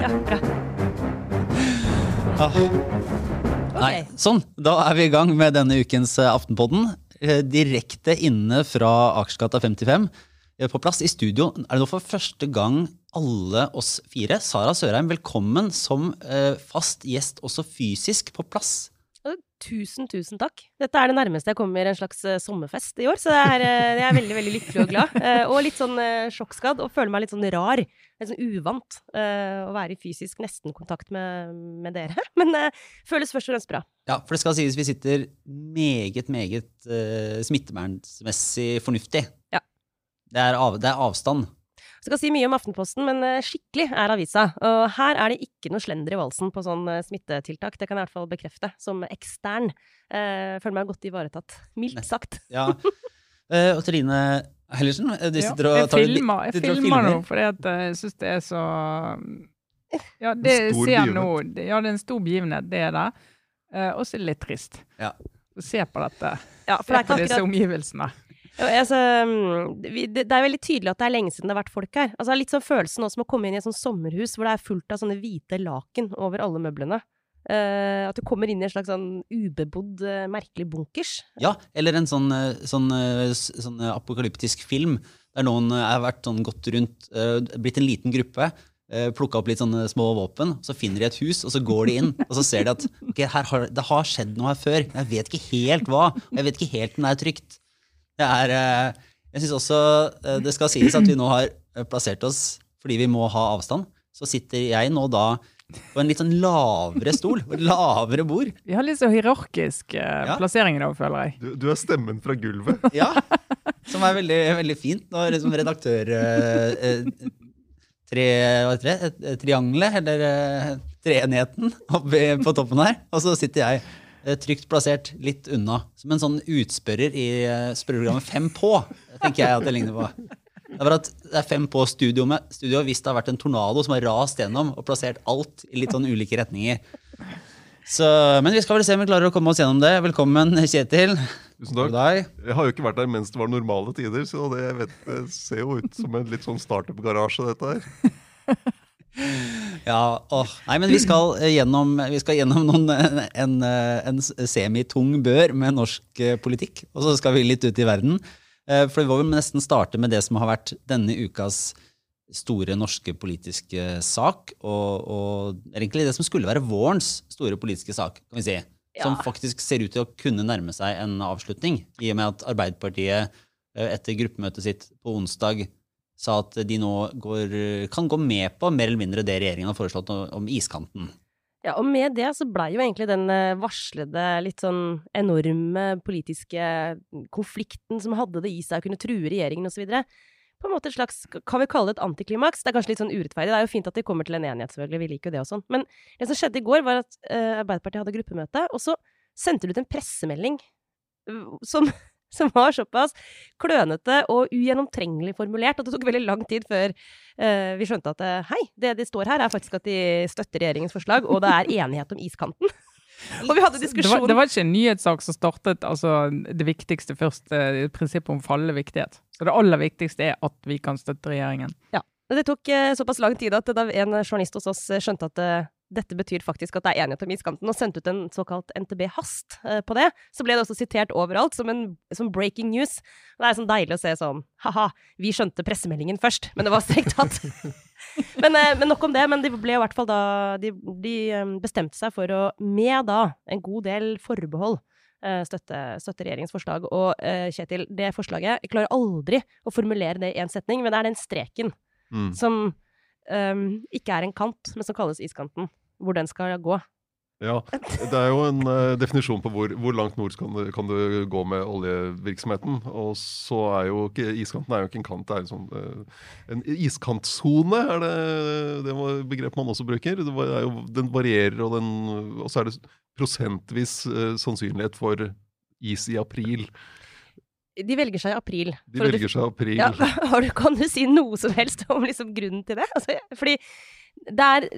Ja, bra. Ah. Nei, sånn. Da er vi i gang med denne ukens eh, Aftenpodden. Eh, Direkte inne fra Akersgata 55. Eh, På plass i studio er det nå for første gang alle oss fire. Sara Sørheim, velkommen som fast gjest, også fysisk på plass. Tusen, tusen takk. Dette er det nærmeste jeg kommer en slags eh, sommerfest i år, så det er, eh, jeg er veldig veldig lykkelig og glad. Eh, og litt sånn sjokkskadd, og føler meg litt sånn rar. Litt sånn uvant å være i fysisk nesten-kontakt med, med dere. Men føles først og fremst bra. Ja, for det skal sies vi sitter meget, meget uh, smittevernmessig fornuftig. Ja. Det er, av, det er avstand. Skal si mye om Aftenposten, men eh, skikkelig er avisa. Og her er det ikke noe slender i valsen på sånn eh, smittetiltak. Det kan jeg i hvert fall bekrefte, som ekstern. Eh, føler meg godt ivaretatt. Mildt sagt. Ja. Uh, og Trine Hellersen, du Ja, sitter og jeg tar filmer, jeg filmer, filmer nå fordi at jeg syns det er så Ja, det ser nå Ja, det er en stor begivenhet, det er det. Uh, og så er det litt trist. Ja. Se på dette. Ja, for det Se er på ikke disse omgivelsene. Altså, mm, det, er veldig tydelig at det er lenge siden det har vært folk her. Altså, litt sånn følelsen også som å komme inn i et sånt sommerhus hvor det er fullt av sånne hvite laken over alle møblene. Uh, at du kommer inn i en slags sånn ubebodd, uh, merkelig bunkers. Ja, eller en sånn, eh, sånn, sånn apokalyptisk film der noen har vært sånn gått rundt, uh, blitt en liten gruppe, plukka opp litt sånne små våpen, så finner de et hus, og så går de inn, og så ser de at okay, har, det har skjedd noe her før, men jeg vet ikke helt hva, og jeg vet ikke helt om det er trygt. Det er, eh, jeg synes også eh, det skal sies at vi nå har eh, plassert oss, fordi vi må ha avstand, så sitter jeg nå da på en litt sånn lavere stol, og lavere bord. Vi har litt så hierarkisk eh, Ja. plassering i dag, føler jeg. Du, du er stemmen fra gulvet. Ja, som er veldig, veldig fint når liksom redaktør eh, tre, hva heter det, Et- et triangelet, eller treenheten, oppe på toppen her. Og så sitter jeg trygt plassert litt unna, som en sånn utspørrer i eh, spørreprogrammet Fem på, tenker jeg at det ligner på. Det er at det er fem på studio, med, studio hvis det har vært en tornado som har rast gjennom og plassert alt i litt sånn ulike retninger. Så, men vi skal vel se om vi klarer å komme oss gjennom det. Velkommen, Kjetil. Tusen takk. Jeg har jo ikke vært der mens det var normale tider, så det, vet, ser jo ut som en litt sånn startup-garasje, dette her. Ja, åh. Nei, men vi skal eh, gjennom, vi skal gjennom noen, en, en, en semitung bør med norsk eh, politikk. Og så skal vi litt ut i verden. Eh, For vi må nesten starte med det som har vært denne ukas store norske politiske sak. Og, og egentlig det som skulle være vårens store politiske sak, kan vi si. Som faktisk ser ut til å kunne nærme seg en avslutning. I og med at Arbeiderpartiet eh, etter gruppemøtet sitt på onsdag sa at de nå går, kan gå med på mer eller mindre det regjeringen har foreslått om iskanten. Ja, og med det så blei jo egentlig den eh, varslede, litt sånn enorme politiske konflikten som hadde det i seg å kunne true regjeringen osv., på en måte et slags, kan vi kalle det et antiklimaks? Det er kanskje litt sånn urettferdig. Det er jo fint at de kommer til en enighet, selvfølgelig, vi liker jo det og sånn. Men det som skjedde i går, var at eh, Arbeiderpartiet hadde gruppemøte, og så sendte de ut en pressemelding eh, som, som var såpass klønete og ugjennomtrengelig formulert at det tok veldig lang tid før uh, vi skjønte at eh, hei, det de står her er faktisk at de støtter regjeringens forslag, og det er enighet om iskanten. og vi hadde Det var, det var ikke en nyhetssak som startet altså, det viktigste først, eh, prinsippet om fallende viktighet. Så det aller viktigste er at vi kan støtte regjeringen. Ja. det tok eh, såpass lang tid at da en journalist hos oss skjønte at eh, dette betyr faktisk at det er enighet om iskanten, og sendte ut en såkalt NTB-hast eh, på det, så ble det også sitert overalt som, en, som breaking news. Det er sånn deilig å se sånn ha-ha, vi skjønte pressemeldingen først, men det var strengt tatt. men, eh, men nok om det. Men de ble i hvert fall da De, de eh, bestemte seg for å, med da en god del forbehold, eh, støtte, støtte regjeringens forslag. Og Kjetil, det forslaget Jeg klarer aldri å formulere det i én setning, men det er den streken Mm. som um, ikke er en kant, men som kalles iskanten. Hvor den skal gå. Ja, Det er jo en uh, definisjon på hvor, hvor langt nord kan du, kan du gå med oljevirksomheten. Og så er jo ikke iskanten er jo ikke en kant, det er en sånn uh, En iskantsone er det det begrep man også bruker. Det er jo, den varierer, og, den, og så er det prosentvis uh, sannsynlighet for is i april. De velger seg i april. De velger du, seg april. Ja, har du, kan du si noe som helst om liksom grunnen til det? Altså, fordi det er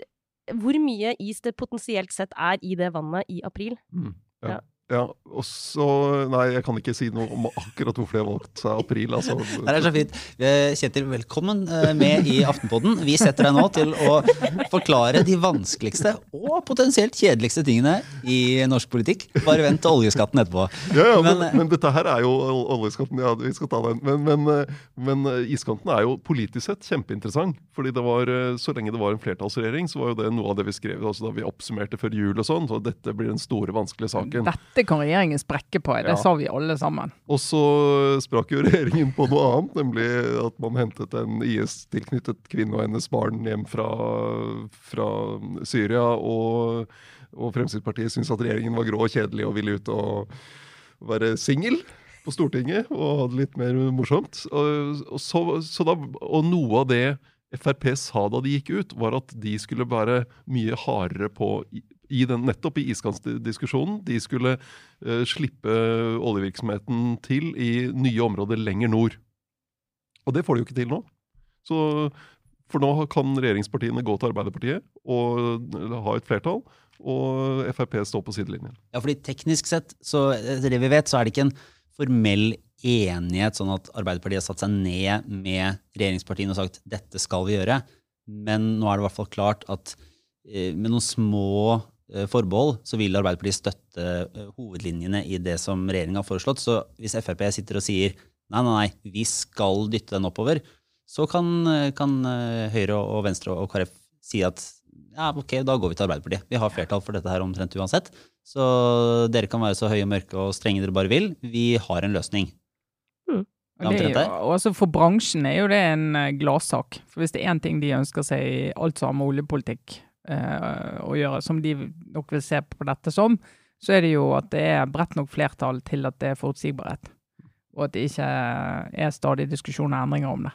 Hvor mye is det potensielt sett er i det vannet i april? Mm, ja. Ja. Ja, og så Nei, jeg kan ikke si noe om akkurat hvorfor de har valgt seg april. Altså. Det er så fint. Kjetil, velkommen eh, med i Aftenpodden. Vi setter deg nå til å forklare de vanskeligste og potensielt kjedeligste tingene i norsk politikk. Bare vent til oljeskatten etterpå. Ja, ja, men, Men, men, eh, dette her er jo oljeskatten. Ja, vi skal ta den. Men, men, eh, men iskanten er jo politisk sett kjempeinteressant. fordi det var, Så lenge det var en flertallsregjering, så var jo det noe av det vi skrev altså da vi oppsummerte før jul og sånn. Så dette blir den store, vanskelige saken. Dette kan regjeringen sprekke på, det Ja. sa vi alle sammen. Og så sprakk jo regjeringen på noe annet, nemlig at man hentet en IS-tilknyttet kvinne og hennes barn hjem fra, fra Syria. Og, og Fremskrittspartiet syntes at regjeringen var grå og kjedelig og ville ut og være singel på Stortinget og ha det litt mer morsomt. Og, og, så, så da, og noe av det Frp sa da de gikk ut, var at de skulle være mye hardere på i, den, nettopp i iskantdiskusjonen. De skulle uh, slippe oljevirksomheten til i nye områder lenger nord. Og det får de jo ikke til nå. Så, for nå kan regjeringspartiene gå til Arbeiderpartiet og ha et flertall, og Frp står på sidelinjen. Ja, fordi teknisk sett, så det vi vet, så er det ikke en formell enighet, sånn at Arbeiderpartiet har satt seg ned med regjeringspartiene og sagt dette skal vi gjøre. Men nå er det i hvert fall klart at eh, med noen små forbehold så vil Arbeiderpartiet støtte eh, hovedlinjene i det som regjeringa har foreslått. Så hvis Frp sitter og sier nei, nei, nei, vi skal dytte den oppover, så kan, eh, kan eh, Høyre og Venstre og KrF si at ja, ok, da går vi til Arbeiderpartiet. Vi har flertall for dette her omtrent uansett. Så dere kan være så høye og mørke og strenge dere bare vil. Vi har en løsning. Og det, er jo- der. altså for bransjen er jo det en eh, gladsak. For hvis det er én ting de ønsker seg i alt som har med oljepolitikk eh, å gjøre, som de nok vil se på dette som, så er det jo at det er bredt nok flertall til at det er forutsigbarhet. Og at det ikke er stadig diskusjon og endringer om det.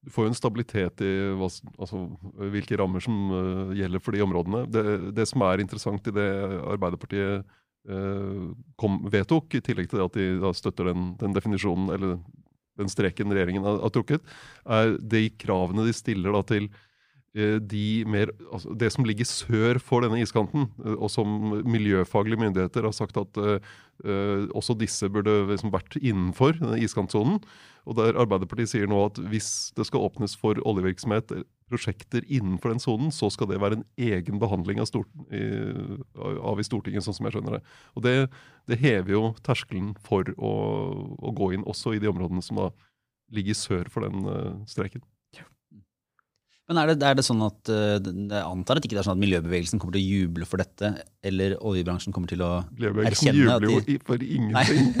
Du får jo en stabilitet i hva, altså, hvilke rammer som uh, gjelder for de områdene. Det, det som er interessant i det Arbeiderpartiet uh, kom, vedtok, i tillegg til det at de da støtter den, den definisjonen, eller den streken regjeringen har, har trukket, er de kravene de stiller da til eh, de mer, altså det som ligger sør for denne iskanten, eh, og som miljøfaglige myndigheter har sagt at eh, eh, også disse burde liksom vært innenfor denne iskantsonen. Og der Arbeiderpartiet sier nå at hvis det skal åpnes for oljevirksomhet, eh, prosjekter innenfor den sonen, så skal det være en egen behandling av, stort, i, av i Stortinget, sånn som jeg skjønner det. Og det, det hever jo terskelen for å, å gå inn også i de områdene som da ligger sør for den eh, streken. Men er det, er det sånn at eh, Jeg antar at ikke det er sånn at miljøbevegelsen kommer til å juble for dette, eller oljebransjen kommer til å Erkjenne at de jubler jo for ingenting.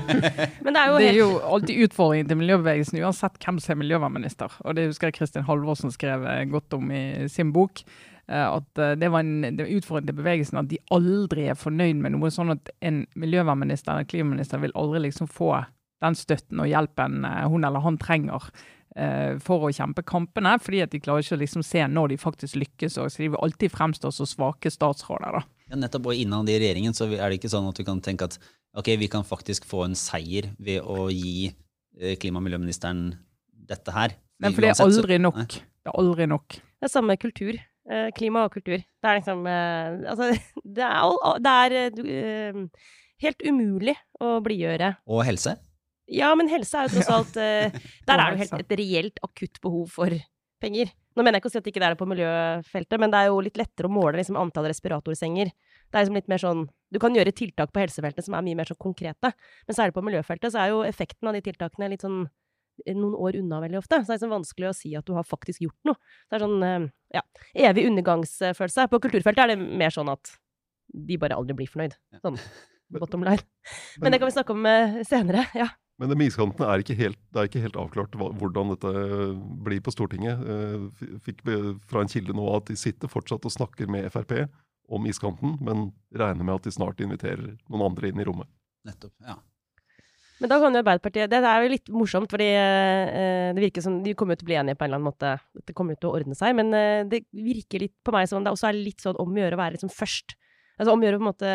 Men det er jo Det er jo alltid utfordringen til miljøbevegelsen, uansett hvem som er miljøvernminister. Og det husker jeg Kristin Halvorsen skrev eh, godt om i sin bok. eh, At det var en det var utfordring til bevegelsen at de aldri er fornøyd med noe. Sånn at en miljøvernminister eller klimaminister vil aldri liksom få den støtten og hjelpen hun eller han trenger for å kjempe kampene. Fordi at de klarer ikke å liksom se når de faktisk lykkes. Og så de vil alltid fremstå som svake statsråder. da. Ja, nettopp, og innad i regjeringen så er det ikke sånn at du kan tenke at ok, vi kan faktisk få en seier ved å gi eh, klima- og miljøministeren dette her. Men for det er aldri nok. Nei. Det er aldri nok. Det er samme kultur. Eh, klima og kultur. Det er liksom eh, Altså, det er, det er eh, eh, helt umulig å blidgjøre. Og helse? Ja, men helse er jo tross alt eh, Der er det jo helt et reelt akutt behov for penger. Nå mener jeg ikke å si at det ikke er det på miljøfeltet, men det er jo litt lettere å måle liksom, antall respiratorsenger. Det er liksom litt mer sånn Du kan gjøre tiltak på helsefeltet som er mye mer sånn konkrete, men særlig på miljøfeltet så er jo effekten av de tiltakene litt sånn eh, noen år unna veldig ofte. Så det er liksom vanskelig å si at du har faktisk gjort noe. Det er sånn eh, ja, evig undergangsfølelse. På kulturfeltet er det mer sånn at de bare aldri blir fornøyd. Sånn bottom line. Men det kan vi snakke om senere. Ja. Men med iskanten er ikke helt, det er ikke helt avklart hva, hvordan dette blir på Stortinget. Eh, Fikk fra en kilde nå at de sitter fortsatt og snakker med Frp om iskanten, men regner med at de snart inviterer noen andre inn i rommet. Nettopp, ja. Men da kan jo Arbeiderpartiet Det er jo litt morsomt, fordi eh, det virker som De kommer til å bli enige på en eller annen måte. Det kommer jo til å ordne seg. Men eh, det virker litt på meg som det også er litt sånn om å gjøre å være liksom først. Altså om å gjøre på en måte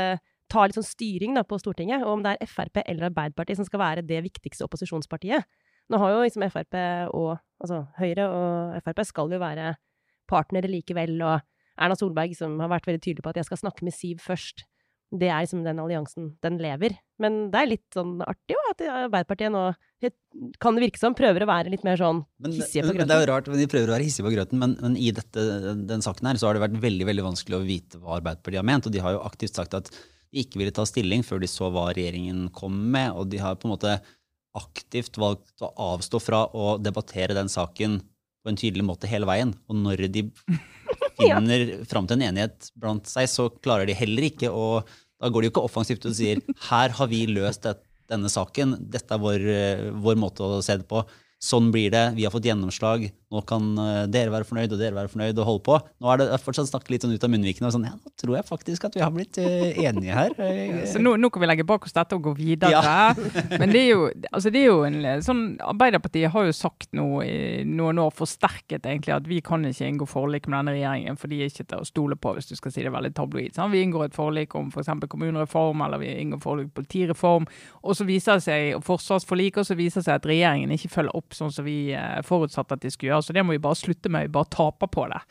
ta litt sånn styring da, på Stortinget. Og om det er Frp eller Arbeiderpartiet som skal være det viktigste opposisjonspartiet. Nå har jo liksom Frp og Altså Høyre og Frp skal jo være partnere likevel. Og Erna Solberg som har vært veldig tydelig på at jeg skal snakke med Siv først. det er liksom den alliansen den lever. Men det er litt sånn artig jo, at Arbeiderpartiet nå kan det virke som prøver å være litt mer sånn hissige på men det er jo rart, De prøver å være hissige på grøten, men, men i dette, den saken her så har det vært veldig veldig vanskelig å vite hva Arbeiderpartiet har ment. og De har jo aktivt sagt at ikke ville ta stilling før de så hva regjeringen kom med. Og de har på en måte aktivt valgt å avstå fra å debattere den saken på en tydelig måte hele veien. Og når de finner fram til en enighet blant seg, så klarer de heller ikke å Da går de jo ikke offensivt og sier her har vi løst dette denne saken, dette er vår, eh, vår måte å se det på. Sånn blir det, vi har fått gjennomslag, nå kan eh, dere være fornøyd og dere være fornøyd og holde på. Nå er det fortsatt snakket litt sånn ut av munnvikene og sånn, ja, nå tror jeg faktisk at vi har blitt eh, enige her. Eh, Så nå, nå kan vi legge bak oss dette og gå videre. Men det er jo, altså det er jo en sånn Arbeiderpartiet har jo sagt nå i noen år forsterket egentlig at vi kan ikke inngå forlik med denne regjeringen, for de er ikke til å stole på, hvis du skal si det veldig tabloid. Sånn? Vi inngår et forlik om f.eks. kommunereform, eller vi inngår forlik om politireform, og så viser det seg, og forsvarsforlik, og så viser det seg at regjeringen ikke følger opp sånn som vi eh, forutsatte at de skulle gjøre. Så det må vi bare slutte med. Vi bare taper på det.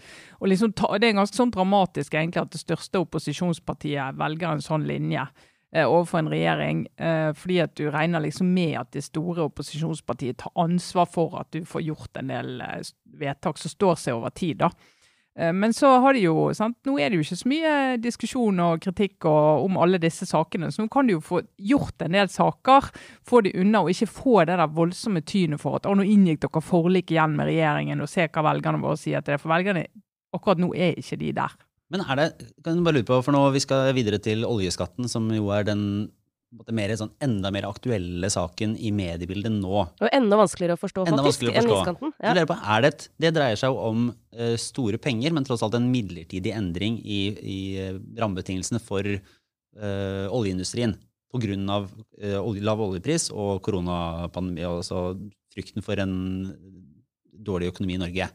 Og liksom Det er ganske sånn dramatisk egentlig at det største opposisjonspartiet velger en sånn linje eh, overfor en regjering, eh, fordi at du regner liksom med at det store opposisjonspartiet tar ansvar for at du får gjort en del vedtak som står seg over tid. da. Eh, Men så har de jo, sant? nå er det jo ikke så mye diskusjon og kritikk og, om alle disse sakene, så nå kan de jo få gjort en del saker, få de unna og ikke få det der voldsomme tynet for at nå inngikk dere forlik igjen med regjeringen og se hva velgerne våre sier til det. For velgerne akkurat nå er ikke de der. Men er det, kan du bare lure på, for nå vi skal videre til oljeskatten, som jo er den mer, sånn, enda mer aktuelle saken i mediebildet nå. Og enda vanskeligere å forstå, Enda faktisk, enn iskanten. Ja. på, det, et, det dreier seg jo om uh, store penger, men tross alt en midlertidig endring i, i eh, rammebetingelsene for uh, oljeindustrien pga. Uh, olje, lav oljepris og koronapandemi, altså frykten for en dårlig økonomi i Norge.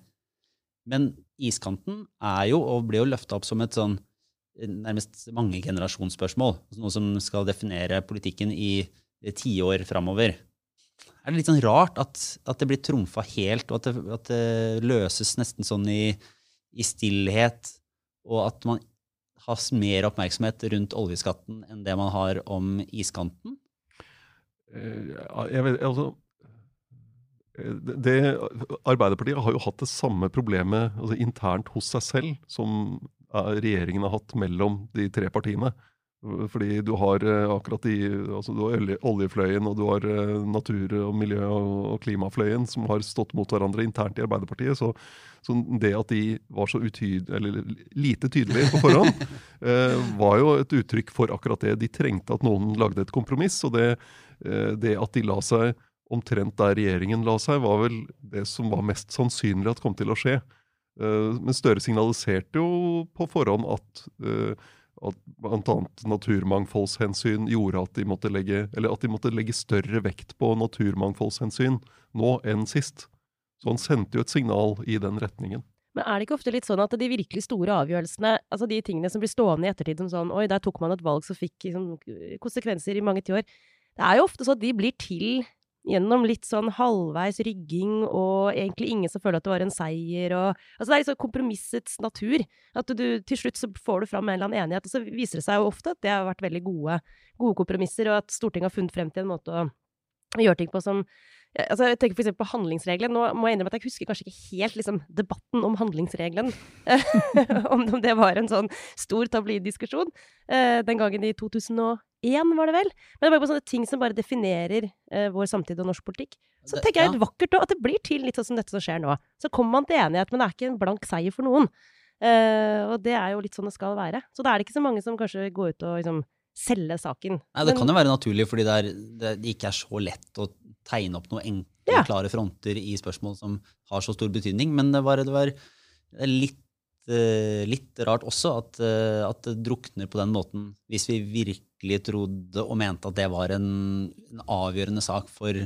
Men iskanten er jo, og ble jo løfta opp som et sånn nærmest mangegenerasjonsspørsmål. generasjonsspørsmål. noe som skal definere politikken i tiår framover. Er det litt sånn rart at, at det blir trumfa helt, og at det, at det løses nesten sånn i, i stillhet, og at man har mer oppmerksomhet rundt oljeskatten enn det man har om iskanten? Eh, jeg vet, altså, det, Arbeiderpartiet har jo hatt det samme problemet altså, internt hos seg selv som regjeringen har hatt mellom de tre partiene. Fordi du har eh, akkurat de, altså du har oljefløyen og du har eh, natur- og miljø- og, og klimafløyen som har stått mot hverandre internt i Arbeiderpartiet. Så, så det at de var så utyd, eller lite tydelige på forhånd, eh, var jo et uttrykk for akkurat det. De trengte at noen lagde et kompromiss. og det, eh, det at de la seg omtrent der regjeringen la seg, var vel det som var mest sannsynlig at kom til å skje. Eh, Men Støre signaliserte jo på forhånd at, eh, at bl.a. naturmangfoldshensyn gjorde at de, måtte legge, at de måtte legge større vekt på naturmangfoldshensyn nå enn sist. Så han sendte jo et signal i den retningen. Men er det ikke ofte litt sånn at de virkelig store avgjørelsene, altså de tingene som blir stående i ettertid som sånn Oi, der tok man et valg som fikk liksom, konsekvenser i mange tiår. Det er jo ofte sånn at de blir til gjennom litt sånn halvveis rygging og egentlig ingen som føler at det var en seier og Altså det er liksom kompromissets natur. At du til slutt så får du fram en eller annen enighet, og så viser det seg jo ofte at det har vært veldig gode, gode kompromisser, og at Stortinget har funnet frem til en måte å gjøre ting på som Altså, jeg tenker eksempel på handlingsregelen. Nå må jeg innrømme at jeg husker kanskje ikke helt liksom, debatten om handlingsregelen. om det var en sånn stor tabloiddiskusjon eh, den gangen i 2001, var det vel. Men det var bare sånne ting som bare definerer eh, vår samtid og norsk politikk. Så Det- tenker jeg ja. vakkert òg, at det blir til litt sånn som dette som skjer nå. Så kommer man til enighet, men det er ikke en blank seier for noen. Eh, og det er jo litt sånn det skal være. Så da er det ikke så mange som kanskje går ut og liksom selger saken. Nei, Det Men- kan jo være naturlig, fordi det, er, det ikke er så lett å tegne opp noen enkle, Ja. klare fronter i spørsmål som har så stor betydning. Men det var, det var litt, litt rart også at, eh, at det drukner på den måten, hvis vi virkelig trodde og mente at det var en, en avgjørende sak for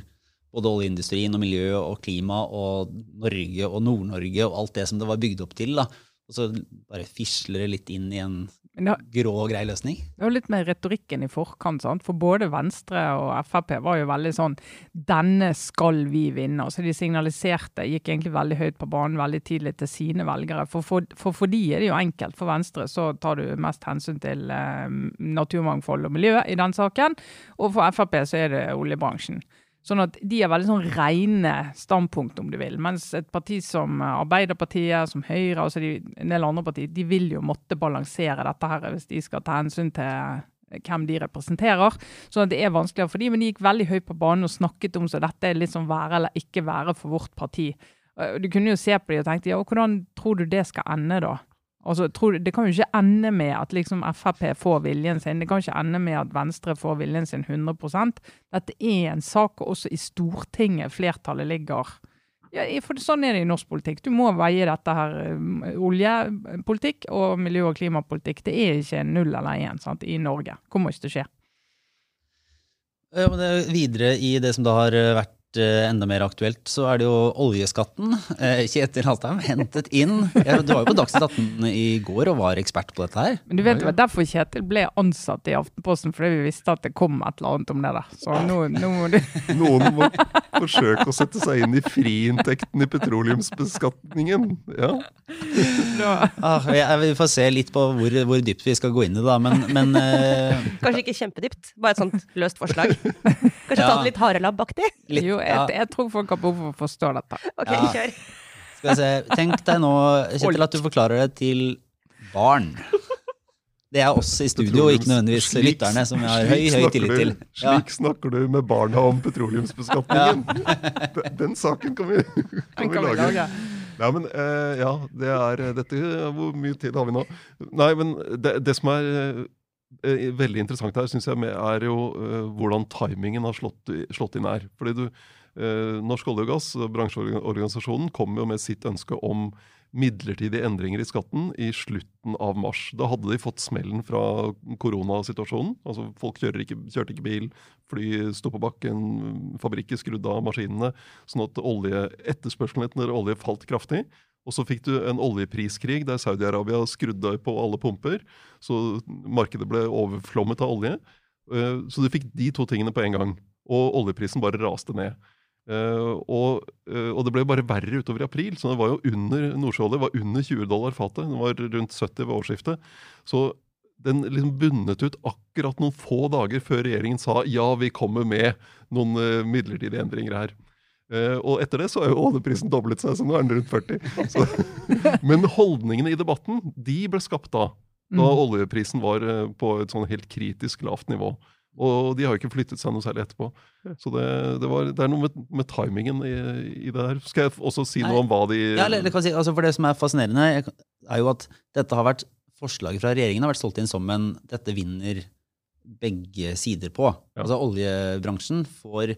både oljeindustrien og miljø og klima og Norge og Nord-Norge og alt det som det var bygd opp til. da. Og så bare fisler det litt inn i en har, grå og grei løsning. det var litt mer retorikken i forkant. sant? For både Venstre og Frp var jo veldig sånn 'Denne skal vi vinne'. Så De signaliserte, gikk egentlig veldig høyt på banen veldig tidlig til sine velgere. For for, for, for de er det jo enkelt. For Venstre så tar du mest hensyn til eh, naturmangfold og miljø i den saken. Og for Frp så er det oljebransjen. Sånn at de har veldig sånn rene standpunkt, om du vil. Mens et parti som Arbeiderpartiet, som Høyre, altså en del andre partier, de vil jo måtte balansere dette her hvis de skal ta hensyn til hvem de representerer. Så det er vanskeligere for dem. men de gikk veldig høyt på banen og snakket om så dette er litt sånn være eller ikke være for vårt parti. Du kunne jo se på dem og tenkte ja, hvordan tror du det skal ende da? Altså, tror Det kan jo ikke ende med at liksom Frp får viljen sin. Det kan ikke ende med at Venstre får viljen sin 100 Dette er en sak, og også i Stortinget flertallet ligger. Ja, for Sånn er det i norsk politikk. Du må veie dette her. eh, Oljepolitikk og miljø- og klimapolitikk. Det er ikke null eller én i Norge. Kommer ikke til å skje. Ja, men videre i det som da har eh, vært enda mer aktuelt, så er det jo oljeskatten. Eh, Kjetil Haltheim hentet inn Du var jo på Dagsnytt 18 i går og var ekspert på dette her. Men du vet Ja, det var derfor Kjetil ble ansatt i Aftenposten, fordi vi visste at det kom et eller annet om det der. Så nå, nå må du Noen må forsøke å sette seg inn i friinntekten i petroleumsbeskatningen. Ja. Ah, vi får se litt på hvor, hvor dypt vi skal gå inn i det, da. Men, men eh, Kanskje ikke kjempedypt, bare et sånt løst forslag. Kanskje ta det litt harelabbaktig? litt, Jo, jeg, ja, jeg tror folk har behov for å forstå dette. Ok, Ja. kjør. skal vi se. Tenk deg nå, Kjetil, at du forklarer det til barn. Det er oss i studio, ikke nødvendigvis Slik- lytterne, som jeg har høy, høy tillit du- til. Ja. Slik snakker du med barna om petroleumsbeskatningen. Den, den saken kan vi, kan kan vi lage. lage. Nei, men uh, ja, det er dette Hvor mye tid har vi nå? Nei, men det, det som er eh, veldig interessant her, syns jeg, er jo eh, hvordan timingen har slått, slått inn her. Fordi du eh, Norsk olje og gass, bransjeorganisasjonen, kom jo med sitt ønske om midlertidige endringer i skatten i slutten av mars. Da hadde de fått smellen fra koronasituasjonen. Altså Folk ikke, kjørte ikke bil, fly sto på bakken, fabrikker skrudde av maskinene. Sånn at olje, etterspørselen etter olje falt kraftig. Og så fikk du en oljepriskrig der Saudi-Arabia skrudde på alle pumper. Så markedet ble overflommet av olje. Eh, Så du fikk de to tingene på en gang. Og oljeprisen bare raste ned. Eh, og, eh, og det ble bare verre utover i april. Så det var jo under nordsjøolje var under 20 dollar fatet. Det var rundt 70 ved årsskiftet. Så den liksom bundet ut akkurat noen få dager før regjeringen sa ja, vi kommer med noen midlertidige endringer her. Eh, og etter det så har jo oljeprisen doblet seg, så nå er den rundt 40. Så, men holdningene i debatten de ble skapt da. Da Mm. oljeprisen var uh, på et sånn helt kritisk lavt nivå. Og de har jo ikke flyttet seg noe særlig etterpå. Så det, det, var, det er noe med, med timingen i, i det her. Skal jeg også si Nei. noe om hva de Ja, eller, eller si, altså for Det som er fascinerende, er jo at dette har vært forslaget fra regjeringen har vært solgt inn som en dette vinner begge sider på. Ja. Altså Oljebransjen får,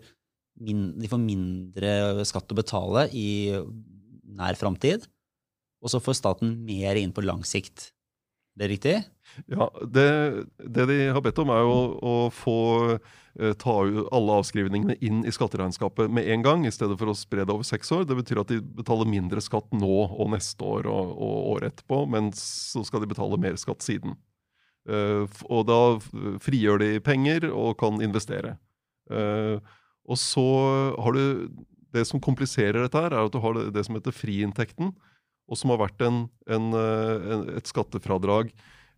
min, de får mindre skatt å betale i nær framtid, og så får staten mer inn på lang sikt. Det er riktig? Ja, det, det de har bedt om, er jo å, å få eh, ta alle avskrivningene inn i skatteregnskapet med en gang, i stedet for å spre det over seks år. Det betyr at de betaler mindre skatt nå og neste år og, og året etterpå, men så skal de betale mer skatt siden. Eh, og da frigjør de penger og kan investere. Eh, og så har du Det som kompliserer dette, her er at du har det, det som heter friinntekten, og som har vært en, en, eh, en, et skattefradrag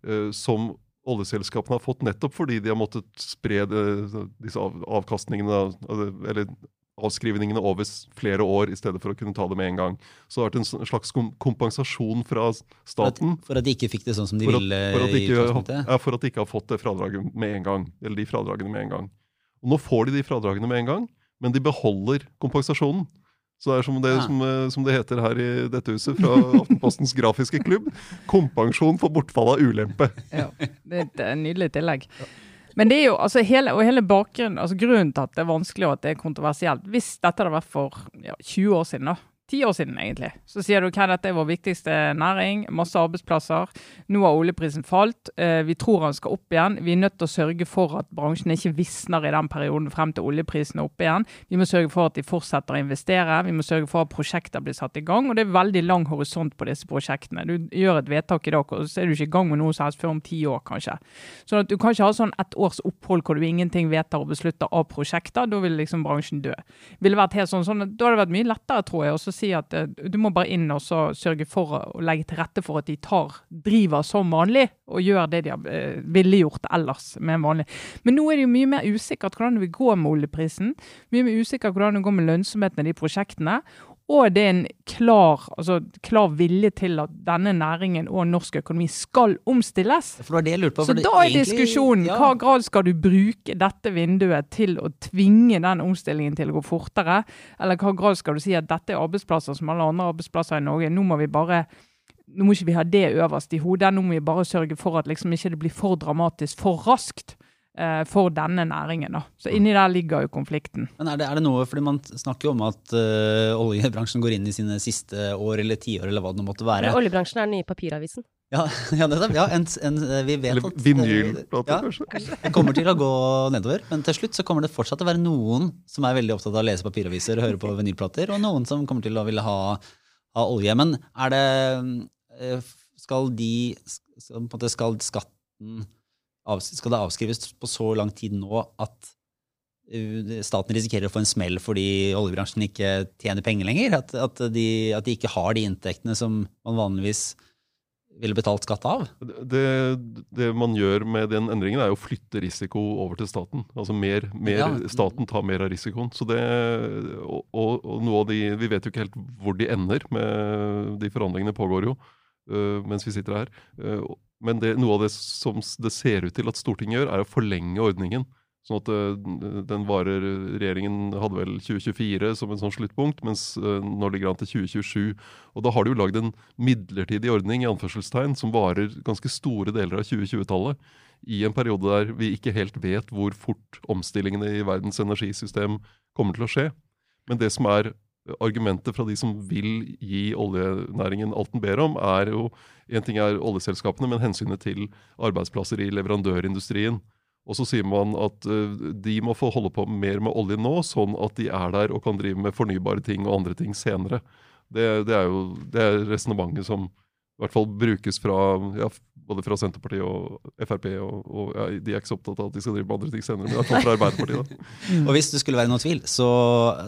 uh, som oljeselskapene har fått nettopp fordi de har måttet spre det, disse av, avkastningene, eller avskrivningene over flere år, i stedet for å kunne ta det med en gang. Så det har vært en slags kompensasjon fra staten. For at, for at de ikke fikk det sånn som de For at, ville for, at de ikke, ja, for at de ikke har fått det fradraget med en gang. Eller de fradragene med en gang. Og nå får de de fradragene med en gang, men de beholder kompensasjonen. Så det er som det, Ja. som, eh, som det heter her i dette huset, fra Aftenpostens grafiske klubb. Kompensasjon for bortfall av ulempe. Ja, det er et nydelig tillegg. Men det er jo, altså hele, og hele bakgrunnen, altså grunnen til at det er vanskelig og at det er kontroversielt Hvis dette hadde vært for ja, 20 år siden, da, ti år siden, egentlig. Så sier du hva dette er vår viktigste næring, masse arbeidsplasser. Nå har oljeprisen falt. Eh, vi tror han skal opp igjen. Vi er nødt til å sørge for at bransjen ikke visner i den perioden frem til oljeprisen er oppe igjen. Vi må sørge for at de fortsetter å investere. Vi må sørge for at prosjekter blir satt i gang. Og det er veldig lang horisont på disse prosjektene. Du gjør et vedtak i dag, og så er du ikke i gang med noe som helst før om ti år, kanskje. Sånn at du kan ikke ha sånn ett års opphold hvor du ingenting vedtar og beslutter av prosjekter. Da vil liksom bransjen dø. Ville vært helt sånn, sånn, Da hadde det vært mye lettere, tror jeg, si at uh, du må bare inn og sørge for å legge til rette for at de tar, driver som vanlig og gjør det de har uh, ville gjort ellers med vanlig. Men nå er det jo mye mer usikkert hvordan det vil gå med oljeprisen. Mye mer usikkert hvordan det går med lønnsomheten i de prosjektene. Og det er en klar, altså, klar, vilje til at denne næringen og norsk økonomi skal omstilles. På. Så da er diskusjonen ja. hva grad skal du bruke dette vinduet til å tvinge den omstillingen til å gå fortere, eller hva grad skal du si at dette er arbeidsplasser som alle andre arbeidsplasser i Norge. Nå må vi bare nå må ikke vi ha det øverst i hodet, nå må vi bare sørge for at liksom ikke det blir for dramatisk for raskt. Eh, for denne næringen. Da. Så inni der ligger jo konflikten. Men er det, er det noe, fordi Man snakker jo om at uh, oljebransjen går inn i sine siste år eller tiår, eller hva det måtte være. Men oljebransjen er den nye papiravisen? Ja, ja, nettopp. Ja, en, en, vi vet eller vinylplate, ja, kanskje. Det kommer til å gå nedover, men til slutt så kommer det fortsatt til å være noen som er veldig opptatt av å lese papiraviser og høre på vinylplater, og noen som kommer til å ville ha, ha olje. Men er det eh, Skal de Skal skatten skal det avskrives på så lang tid nå at uh, staten risikerer å få en smell fordi oljebransjen ikke tjener penger lenger? At, at, de, at, de, ikke har de inntektene som man vanligvis ville betalt skatt av? Det, det, man gjør med den endringen, er å flytte risiko over til staten. Altså mer, mer, ja. Staten tar mer av risikoen. Så det, og, og, noe av de, Vi vet jo ikke helt hvor de ender, med de forhandlingene pågår jo uh, mens vi sitter her. Men det, noe av det som det ser ut til at Stortinget gjør, er å forlenge ordningen. Sånn at uh, den varer Regjeringen hadde vel 2024 som en sånn sluttpunkt, mens uh, nå ligger an til 2027. Og da har de jo lagd en midlertidig ordning i anførselstegn som varer ganske store deler av 2020-tallet. I en periode der vi ikke helt vet hvor fort omstillingene i verdens energisystem kommer til å skje. Men det som er argumentet fra de som vil gi oljenæringen alt den ber om, er jo En ting er oljeselskapene, men hensynet til arbeidsplasser i leverandørindustrien. Og så sier man at uh, de må få holde på mer med olje nå, sånn at de er der og kan drive med fornybare ting og andre ting senere. Det, det er jo det resonnementet som i hvert fall brukes fra ja, både fra Senterpartiet og Frp. Og, og ja, de er ikke så opptatt av at de skal drive med andre ting senere, men det er fall fra Arbeiderpartiet. da. og hvis det skulle være noen tvil, så,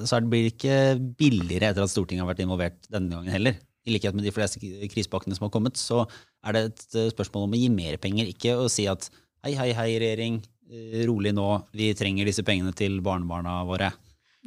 så blir det ikke billigere etter at Stortinget har vært involvert denne gangen heller. I likhet med de fleste krisepakkene som har kommet, så er det et eh, spørsmål om å gi mer penger. Ikke å si at hei, hei, hei, regjering, eh, rolig nå, vi trenger disse pengene til barnebarna våre.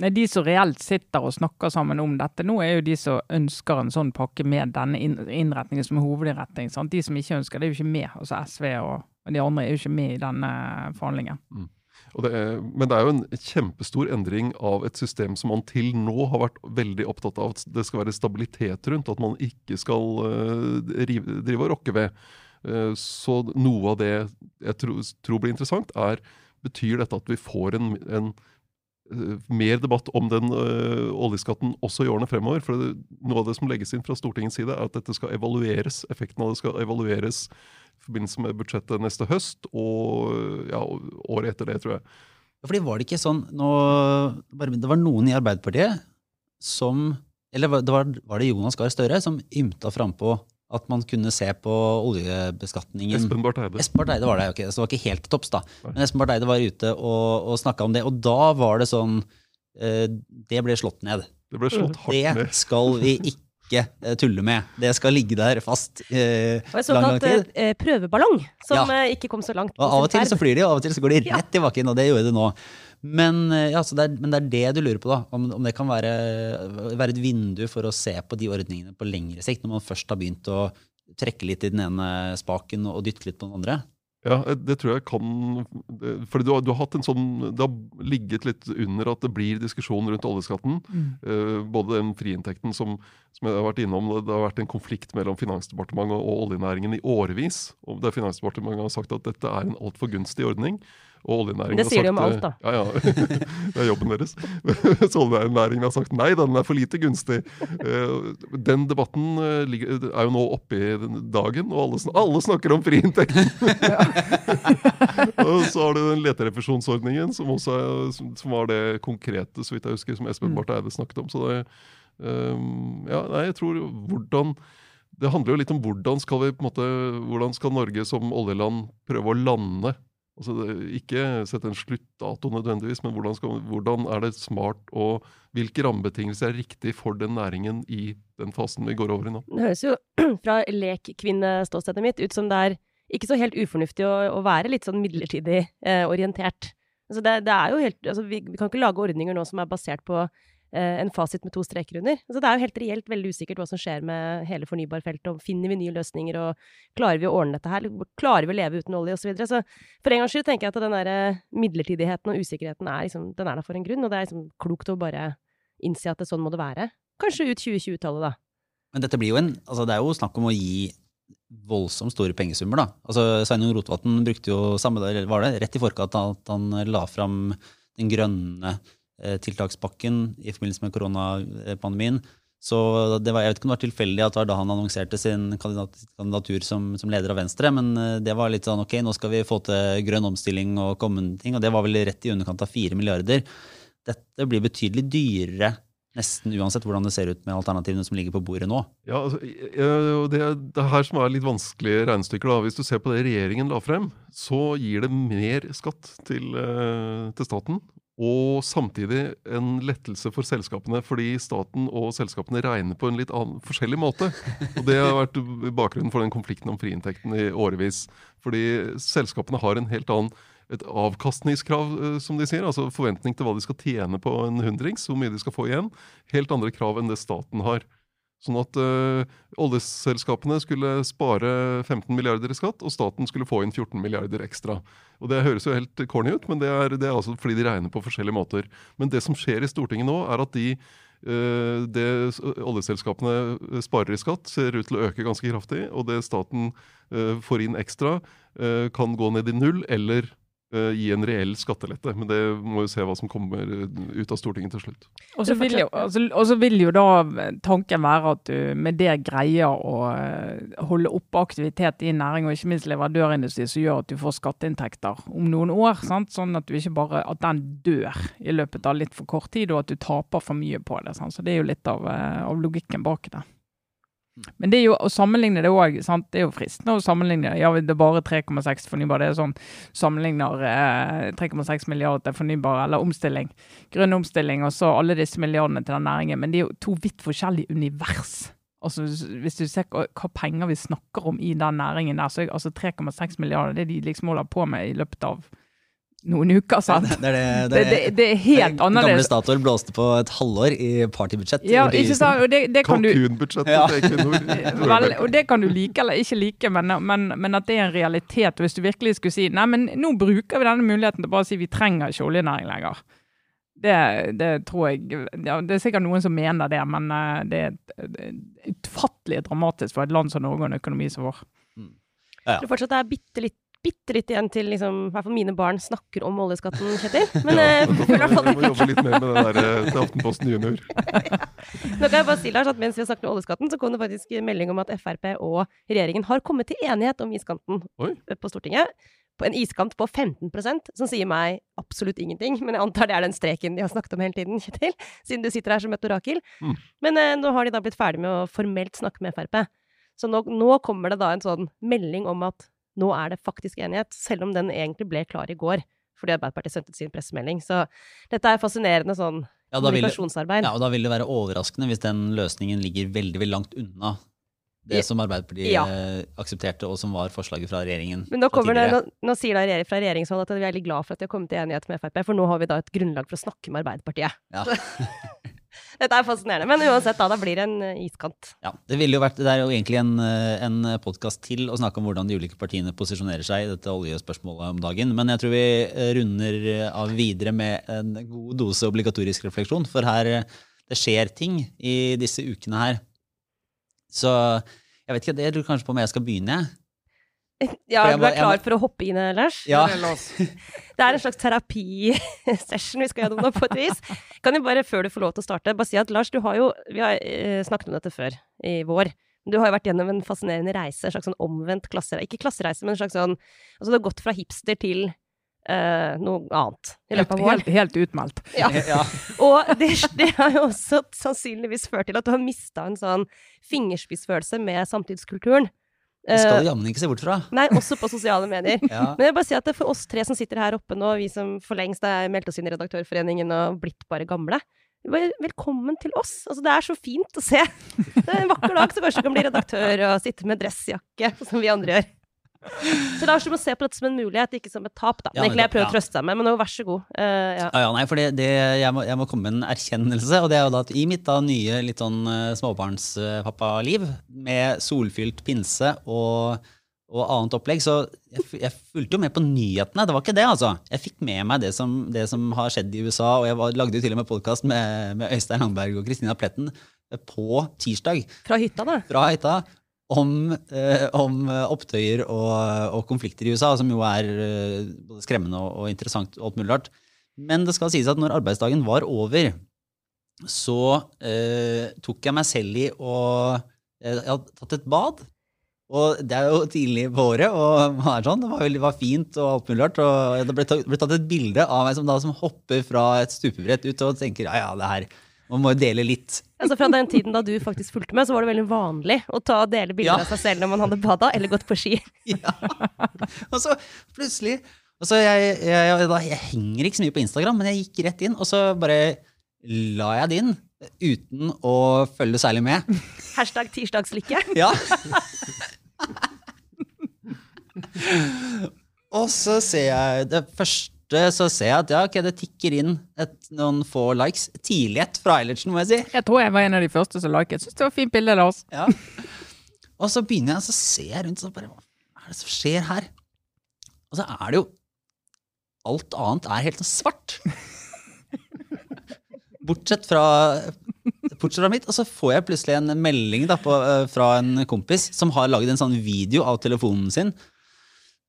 Nei, De som reelt sitter og snakker sammen om dette nå, er jo de som ønsker en sånn pakke med denne innretningen som hovedinnretning. Sant? De som ikke ønsker det, er jo ikke med. Altså SV og de andre er jo ikke med i denne forhandlingen. Mm. Det er, men det er jo en kjempestor endring av et system som man til nå har vært veldig opptatt av at det skal være stabilitet rundt. At man ikke skal uh, rive, drive og rokke ved. Uh, så noe av det jeg tro, tror blir interessant, er betyr dette at vi får en, en Eh, mer debatt om den uh, oljeskatten også i årene fremover. For det, noe av det som legges inn fra Stortingets side, er at dette skal evalueres. Effekten av det skal evalueres i forbindelse med budsjettet neste høst og ja, året etter det, tror jeg. Ja, fordi var det ikke sånn nå, Det var noen i Arbeiderpartiet som Eller det var, var det Jonas Gahr Støre som ymta frampå at man kunne se på oljebeskatningen. Espen Barth Eide. Espen Barth Eide var det, okay. så det var ikke helt topps, da. Men Espen Barth Eide var ute og, og snakka om det, og da var det sånn eh, Det ble slått ned. Det ble slått hardt ned. Det skal vi ikke eh, tulle med. Det skal ligge der fast eh, var en såkalt eh, prøveballong, som ja. Eh, ikke kom så langt. Og Av og til så flyr de, og av og til så går de rett i bakken, og det gjorde de nå. Men, eh, ja, det er, men, det er, det du lurer på, da. Om, om det kan være, være, et vindu for å se på de ordningene på lengre sikt, når man først har begynt å trekke litt i den ene spaken og dytte litt på den andre? Ja, det tror jeg kan For du har, du har, hatt en sånn Det har ligget litt under at det blir diskusjon rundt oljeskatten. Mm. Uh, både den friinntekten som, som, jeg har vært innom, det har vært en konflikt mellom Finansdepartementet og oljenæringen i årevis. Og der Finansdepartementet har sagt at dette er en altfor gunstig ordning. Og oljenæringen Det sier de om alt, da. Ja, ja. det er jobben deres. Så oljenæringen har sagt nei, den er for lite gunstig. Eh, Den debatten eh, er jo nå oppe i dagen, og alle, sn- alle snakker om friinntekt. og så har du den leterefusjonsordningen, som også er, som, var det konkrete, så vidt jeg husker, som Espen Barth Eide snakket om. Så det, ehm, ja, nei, jeg tror hvordan Det handler jo litt om hvordan skal vi på en måte, hvordan skal Norge som oljeland prøve å lande Altså, ikke sette en sluttdato nødvendigvis, men hvordan, skal, hvordan er det smart og hvilke rammebetingelser er riktig for den næringen i den fasen vi går over i nå? Det høres jo fra lekkvinneståstedet mitt ut som det er ikke så helt ufornuftig å, å være litt sånn midlertidig eh, orientert. Altså det, det er jo helt, altså vi, vi kan ikke lage ordninger nå som er basert på en fasit med to streker under. Så det er jo helt reelt veldig usikkert hva som skjer med hele fornybarfeltet, og finner vi nye løsninger, og klarer vi å ordne dette her? Klarer vi å leve uten olje, osv.? Så, videre. så for en gangs skyld tenker jeg at den der eh, midlertidigheten og usikkerheten er, liksom, den er der for en grunn, og det er liksom klokt å bare innse at det sånn må det være. Kanskje ut 2020-tallet, da. Men dette blir jo en, altså det er jo snakk om å gi voldsomt store pengesummer. da. Altså Sveinung Rotevatn brukte jo samme dag, var det, rett i forkant at han la fram den grønne eh, tiltakspakken i forbindelse med koronapandemien. Så det var, Jeg vet ikke om det var tilfeldig at det var da han annonserte sin kandidat, kandidatur som, som leder av Venstre, men eh, det var litt sånn ok, nå skal vi få til grønn omstilling og kommende ting, og det var vel rett i underkant av fire milliarder. Dette blir betydelig dyrere nesten uansett hvordan det ser ut med alternativene som ligger på bordet nå. Ja, altså, eh, det, er- det er her som er litt vanskelige regnestykker. da. Hvis du ser på det regjeringen la frem, så gir det mer skatt til, eh, til staten. Og samtidig en lettelse for selskapene, fordi staten og selskapene regner på en litt annen, forskjellig måte. Og Det har vært bakgrunnen for den konflikten om friinntekten i årevis. Fordi selskapene har en helt annen et avkastningskrav, eh, som de sier. Altså forventning til hva de skal tjene på en hundrings, hvor mye de skal få igjen. Helt andre krav enn det staten har. Sånn at eh, oljeselskapene skulle spare 15 milliarder i skatt, og staten skulle få inn 14 milliarder ekstra. Og Det høres jo helt corny ut, men det er, det er altså fordi de regner på forskjellige måter. Men det som skjer i Stortinget nå, er at de eh, det oljeselskapene sparer i skatt, ser ut til å øke ganske kraftig. Og det staten eh, får inn ekstra, eh, kan gå ned i null eller eh, gi en reell skattelette. Men det må jo se hva som kommer eh, ut av Stortinget til slutt. Og så vil, jo- altså, vil jo da tanken være at du med det greier å eh, holde oppe aktivitet i næring, og ikke minst leverandørindustri, som gjør at du får skatteinntekter om noen år. Sant? Sånn at du ikke bare at den dør i løpet av litt for kort tid, og at du taper for mye på det. Sant? Så det er jo litt av, eh, av logikken bak det. Men det er jo å sammenligne det òg. Det er jo fristende å sammenligne. Ja, det er bare 3,6 fornybar. Det er sånn sammenligner eh, 3,6 milliarder til fornybar eller omstilling. Grønn omstilling og så alle disse milliardene til den næringen. Men det er jo to vidt forskjellige univers. Altså, hvis du ser hva, penger vi snakker om i den næringen der, så er altså 3,6 milliarder det de liksom holder på med i løpet av noen uker. sant? Det er det, Det, det, det er helt Gamle annerledes. Statoil blåste på et halvår i partybudsjett. Ja, ikke sant? Og det, det kan du Ja. Vel, og det kan du like eller ikke like, men, men, men at det er en realitet. Hvis du virkelig skulle si nei, men nå bruker vi denne muligheten til bare å si vi trenger ikke oljenæring lenger. Det, det tror jeg ja, Det er sikkert noen som mener det, men eh, det er det er utfattelig dramatisk for et land som Norge og en økonomi som vår. Ja, ja. Det fortsatt er bitte litt, bitte litt igjen til liksom, i hvert fall mine barn snakker om oljeskatten, Kjetil. Men Ja, uh, hvert fall må jobbe litt mer med det der eh, til Aftenposten Junior. Nå kan jeg bare si, Lars, at Mens vi har snakket om oljeskatten, så kom det faktisk melding om at Frp og regjeringen har kommet til enighet om iskanten Oi. på Stortinget. På en iskant på 15% som sier meg absolutt ingenting. Men jeg antar det er den streken de har snakket om hele tiden, Kjetil. Siden du sitter her som et orakel. Mm. Men uh, nå har de da blitt ferdig med å formelt snakke med Frp. Så nå, nå kommer det da en sånn melding om at nå er det faktisk enighet, selv om den egentlig ble klar i går. Fordi Arbeiderpartiet sendte sin pressemelding. Så dette er fascinerende sånn Ja, kommunikasjonsarbeid. vil, ja, og da vil det være overraskende hvis den løsningen ligger veldig veldig langt unna det som Arbeiderpartiet Ja. eh, aksepterte, og som var forslaget fra regjeringen. Men nå, det, nå, nå sier da regjering, fra regjeringshold at vi er veldig glad for at de har kommet til enighet med Frp, for nå har vi da et grunnlag for å snakke med Arbeiderpartiet. Ja. Dette er fascinerende. Men uansett, da, da blir det en eh, iskant. Ja, det, jo vært, det er jo egentlig en, eh, en podkast til å snakke om hvordan de ulike partiene posisjonerer seg i dette oljespørsmålet om dagen. Men jeg tror vi eh, runder av videre med en god dose obligatorisk refleksjon. For her det skjer ting i disse ukene her. Så jeg vet ikke, jeg lurer kanskje på om jeg skal begynne. jeg. Ja, jeg du er jeg må- klar for å hoppe inn, Lars? Ja. Det er en slags terapisession vi skal gjennom nå, på et vis. Kan jo bare, før du får lov til å starte, bare si at Lars, du har jo Vi har eh, snakket om dette før, i vår. Du har jo vært gjennom en fascinerende reise, en slags sånn omvendt klassereise. Ikke klassereise, men en slags sånn Altså, du har gått fra hipster til Uh, noe annet i løpet av Helt, helt utmeldt. Ja. Ja. Og det, det har jo også sannsynligvis ført til at du har mista en sånn fingerspissfølelse med samtidskulturen. Det skal Eh, du jammen ikke se bort fra. nei, også på sosiale medier. Ja. Men jeg vil bare si at for oss tre som sitter her oppe nå, vi som for lengst er meldt oss inn i Redaktørforeningen og blitt bare gamle, velkommen til oss. Altså, det er så fint å se. Det er en vakker dag, så kanskje du kan bli redaktør og sitte med dressjakke, som vi andre gjør. Så Lars, du må se på dette som en mulighet, ikke som et tap, da. Men egentlig jeg prøver å trøste deg med, men nå, vær så god. Uh, ja. Ah, ja, nei, for det, det, jeg, må, jeg må komme med en erkjennelse, og det er jo da at i mitt da nye litt sånn uh, småbarnspappaliv, med solfylt pinse og, og annet opplegg, så jeg, jeg fulgte jo med på nyhetene. Det var ikke det, altså. Jeg fikk med meg det som, det som har skjedd i USA, og jeg var, lagde jo til og med podkast med, med Øystein Langberg og Kristina Pletten eh, på tirsdag Fra hytta, da. fra hytta om, eh, om eh, opptøyer og, og konflikter i USA, som jo er eh, både skremmende og, og interessant og alt mulig rart. Men det skal sies at når arbeidsdagen var over, så eh, tok jeg meg selv i å eh, Jeg hadde tatt et bad. Og det er jo tidlig på året, og sånn, det var, veldig, var fint og alt mulig rart. Og det ble tatt, ble tatt et bilde av meg som, da, som hopper fra et stupebrett ut og tenker ja, ja, det her Man må jo dele litt. Altså Fra den tiden da du faktisk fulgte med, så var det veldig vanlig å ta og dele bilder Ja. av seg selv når man hadde bada eller gått på ski. Ja. Og så plutselig og så jeg, jeg, jeg, jeg henger ikke så mye på Instagram, men jeg gikk rett inn, og så bare la jeg det inn. Uten å følge særlig med. Hashtag tirsdagslykke. Ja. og så ser jeg det første så ser jeg at ja, okay, det tikker inn et, noen få likes. Tidlighet fra Eilertsen, må jeg si. Jeg tror jeg var en av de første som liket. Syns det var et fint bilde, Lars. Ja. Og så begynner jeg, så ser jeg rundt, så bare Hva er det som skjer her? Og så er det jo Alt annet er helt sånn svart. Bortsett fra Bortsett fra mitt. Og så får jeg plutselig en melding da, på, eh, fra en kompis som har laget en sånn video av telefonen sin.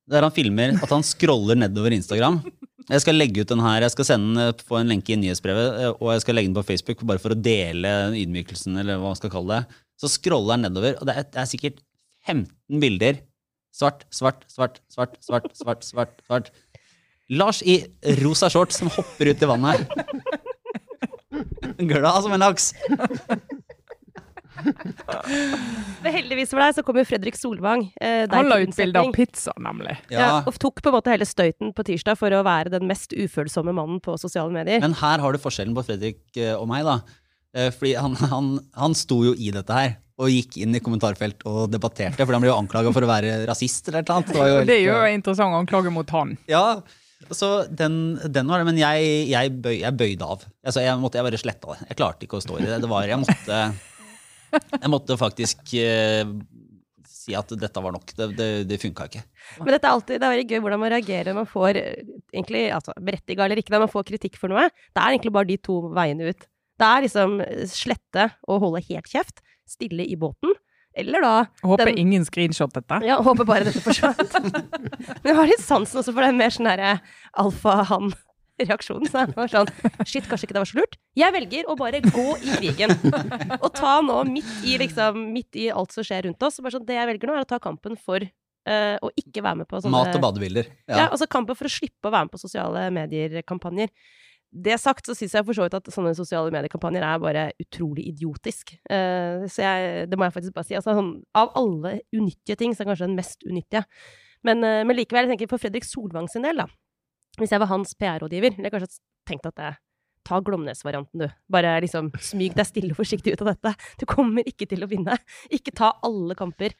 Der han filmer at han scroller nedover Instagram. Jeg skal legge ut den her, jeg skal sende den, på en lenke i nyhetsbrevet, eh, og jeg skal legge den på Facebook bare for å dele ydmykelsen, eller hva man skal kalle det. Så scroller jeg nedover, og det er, det er sikkert 15 bilder. Svart, svart, svart, svart, svart, svart, svart, svart. Lars i rosa shorts som hopper ut i vannet. Glad som en laks. Men heldigvis for deg så kom jo Fredrik Solvang. Eh, Han la ut bilde av pizza, nemlig. Ja. Ja, og tok på en måte hele støyten på tirsdag for å være den mest ufølsomme mannen på sosiale medier. Men her har du forskjellen på Fredrik eh, og meg, da. Eh, Fordi han, han, han sto jo i dette her, og gikk inn i kommentarfelt og debatterte, For han ble jo anklaga for å være rasist eller noe annet. Det Og det er jo en interessant anklage mot han. Ja, så den, den var det, men jeg, jeg, bøy, jeg bøyde av. Altså, jeg, måtte, jeg bare sletta det. Jeg klarte ikke å stå i det. det var, jeg, måtte, jeg måtte faktisk eh, si at dette var nok. Det, det, det funka ikke. Men dette er alltid, det er veldig gøy hvordan man reagerer når man får eh, egentlig, altså berettiga eller ikke, når man får kritikk for noe. Det er egentlig bare de to veiene ut. Det er liksom eh, slette og holde helt kjeft, stille i båten, eller da Håper Den- ingen screenshot dette. Ja, håper bare dette forsvant. Men jeg har litt sansen også for den mer sånn derre alfa-han-reaksjonen. Så jeg var sånn Shit, kanskje ikke det var så lurt. Jeg velger å bare gå i krigen. Og ta nå midt i, liksom, midt i alt som skjer rundt oss. Bare sånn, det jeg velger nå, er å ta kampen for uh, å ikke være med på sånne Mat og badebilder. Ja, Ja. altså kampen for å slippe å være med på sosiale medier-kampanjer. Det sagt, så syns jeg for så vidt at sånne sosiale mediekampanjer er bare utrolig idiotisk. Uh, så jeg, det må jeg faktisk bare si. Altså, sånn, av alle unyttige ting, så er kanskje den mest unyttige. Men, eh, men likevel, jeg tenker for Fredrik Solvang sin del, da. Hvis jeg var hans PR-rådgiver, ville jeg kanskje tenkt at det, ta Glomnes-varianten, du. Bare liksom smyg deg stille og forsiktig ut av dette. Du kommer ikke til å vinne. Ikke ta alle kamper.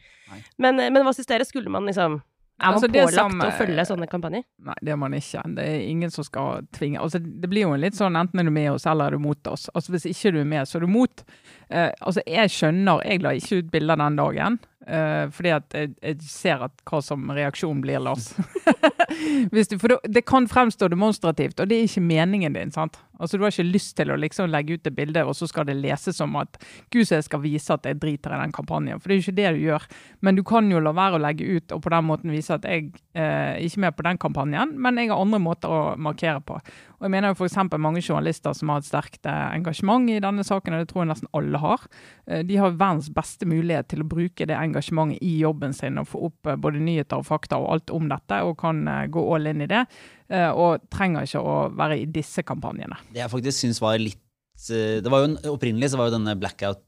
Men, eh, men hva syns dere? Skulle man liksom Er man Altså, pålagt som, å eh, følge sånne kampanjer? Nei, det er man ikke. Det er ingen som skal tvinge altså, Det blir jo en litt sånn enten er du med oss, eller er du mot oss. Altså, Hvis ikke du er med, så er du mot. Eh, altså, Jeg skjønner Jeg la ikke ut bilder den dagen, eh, fordi at jeg, jeg ser at hva som reaksjon blir, Lars. Du, for det, det kan fremstå demonstrativt, og det er ikke meningen din. sant? Altså Du har ikke lyst til å liksom legge ut det bildet, og så skal det leses som at gud, jeg skal vise at jeg driter i den kampanjen. For det er jo ikke det du gjør. Men du kan jo la være å legge ut og på den måten vise at jeg eh, ikke er med på den kampanjen, men jeg har andre måter å markere på. Og jeg mener jo f.eks. mange journalister som har et sterkt eh, engasjement i denne saken, og det tror jeg nesten alle har. Eh, de har verdens beste mulighet til å bruke det engasjementet i jobben sin og få opp eh, både nyheter og fakta og alt om dette, og kan eh, gå all in i det. Eh, og trenger ikke å være i disse kampanjene. Det jeg faktisk syns var litt det var jo en, Opprinnelig så var jo denne Blackout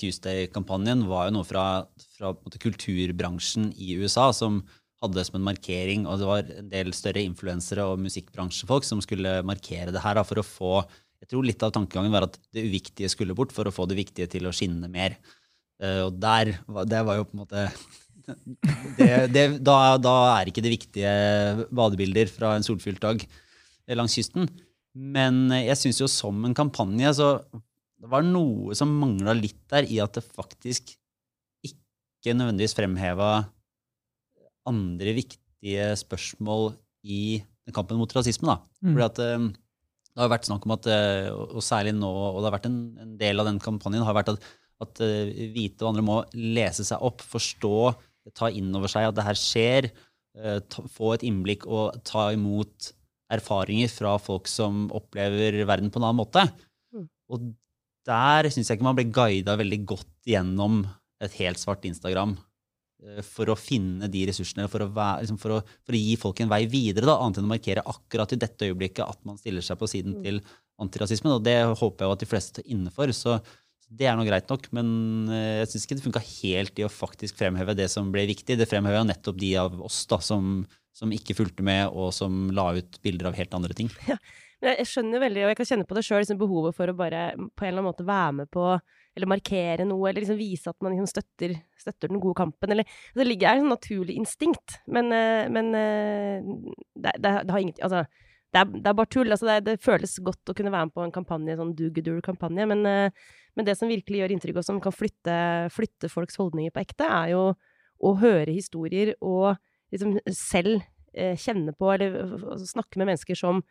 Tuesday-kampanjen var jo noe fra, fra måte, kulturbransjen i USA som hadde det som en markering, og det var en del større influensere og musikkbransjefolk som skulle markere det her da, for å få Jeg tror litt av tankegangen var at det uviktige skulle bort for å få det viktige til å skinne mer. Eh, og der, det var jo på en måte det, det, da, da er ikke det viktige badebilder fra en solfylt dag langs kysten. Men jeg syns jo som en kampanje så det var noe som mangla litt der i at det faktisk ikke nødvendigvis fremheva andre viktige spørsmål i kampen mot rasisme. da. Mm. Fordi at eh, det har vært snakk om at, eh, og særlig nå, og det har vært en, en del av den kampanjen, har vært at, at uh, hvite og andre må lese seg opp, forstå, ta inn over seg at det her skjer, Uh, ta, få et innblikk og ta imot erfaringer fra folk som opplever verden på en annen måte. Mm. Og der syns jeg ikke man ble guida veldig godt gjennom et helt svart Instagram eh, for å finne de ressursene, for å, være, liksom for å, for å gi folk en vei videre, da, annet enn å markere akkurat i dette øyeblikket at man stiller seg på siden Mm. til antirasismen. Og det håper jeg at de fleste tar inne for. Så det er nå greit nok, men eh, jeg syns ikke det funka helt i å faktisk fremheve det som ble viktig. Det fremheva nettopp de av oss da, som, som ikke fulgte med, og som la ut bilder av helt andre ting. Ja, Men jeg- skjønner veldig, og jeg kan kjenne på det sjøl, liksom behovet for å bare på en eller annen måte være med på eller markere noe, eller liksom vise at man liksom støtter, støtter den gode kampen. Eller, det ligger her et sånn naturlig instinkt, men, eh, men eh, det, det, det har ingenting Altså, det er, det er bare tull. Altså, det, føles godt å kunne være med på en kampanje, sånn do-good-kampanje, men, men det som virkelig gjør inntrykk, og som kan flytte, flytte folks holdninger på ekte, er jo å høre historier og liksom selv eh, kjenne på, eller eh, snakke med mennesker som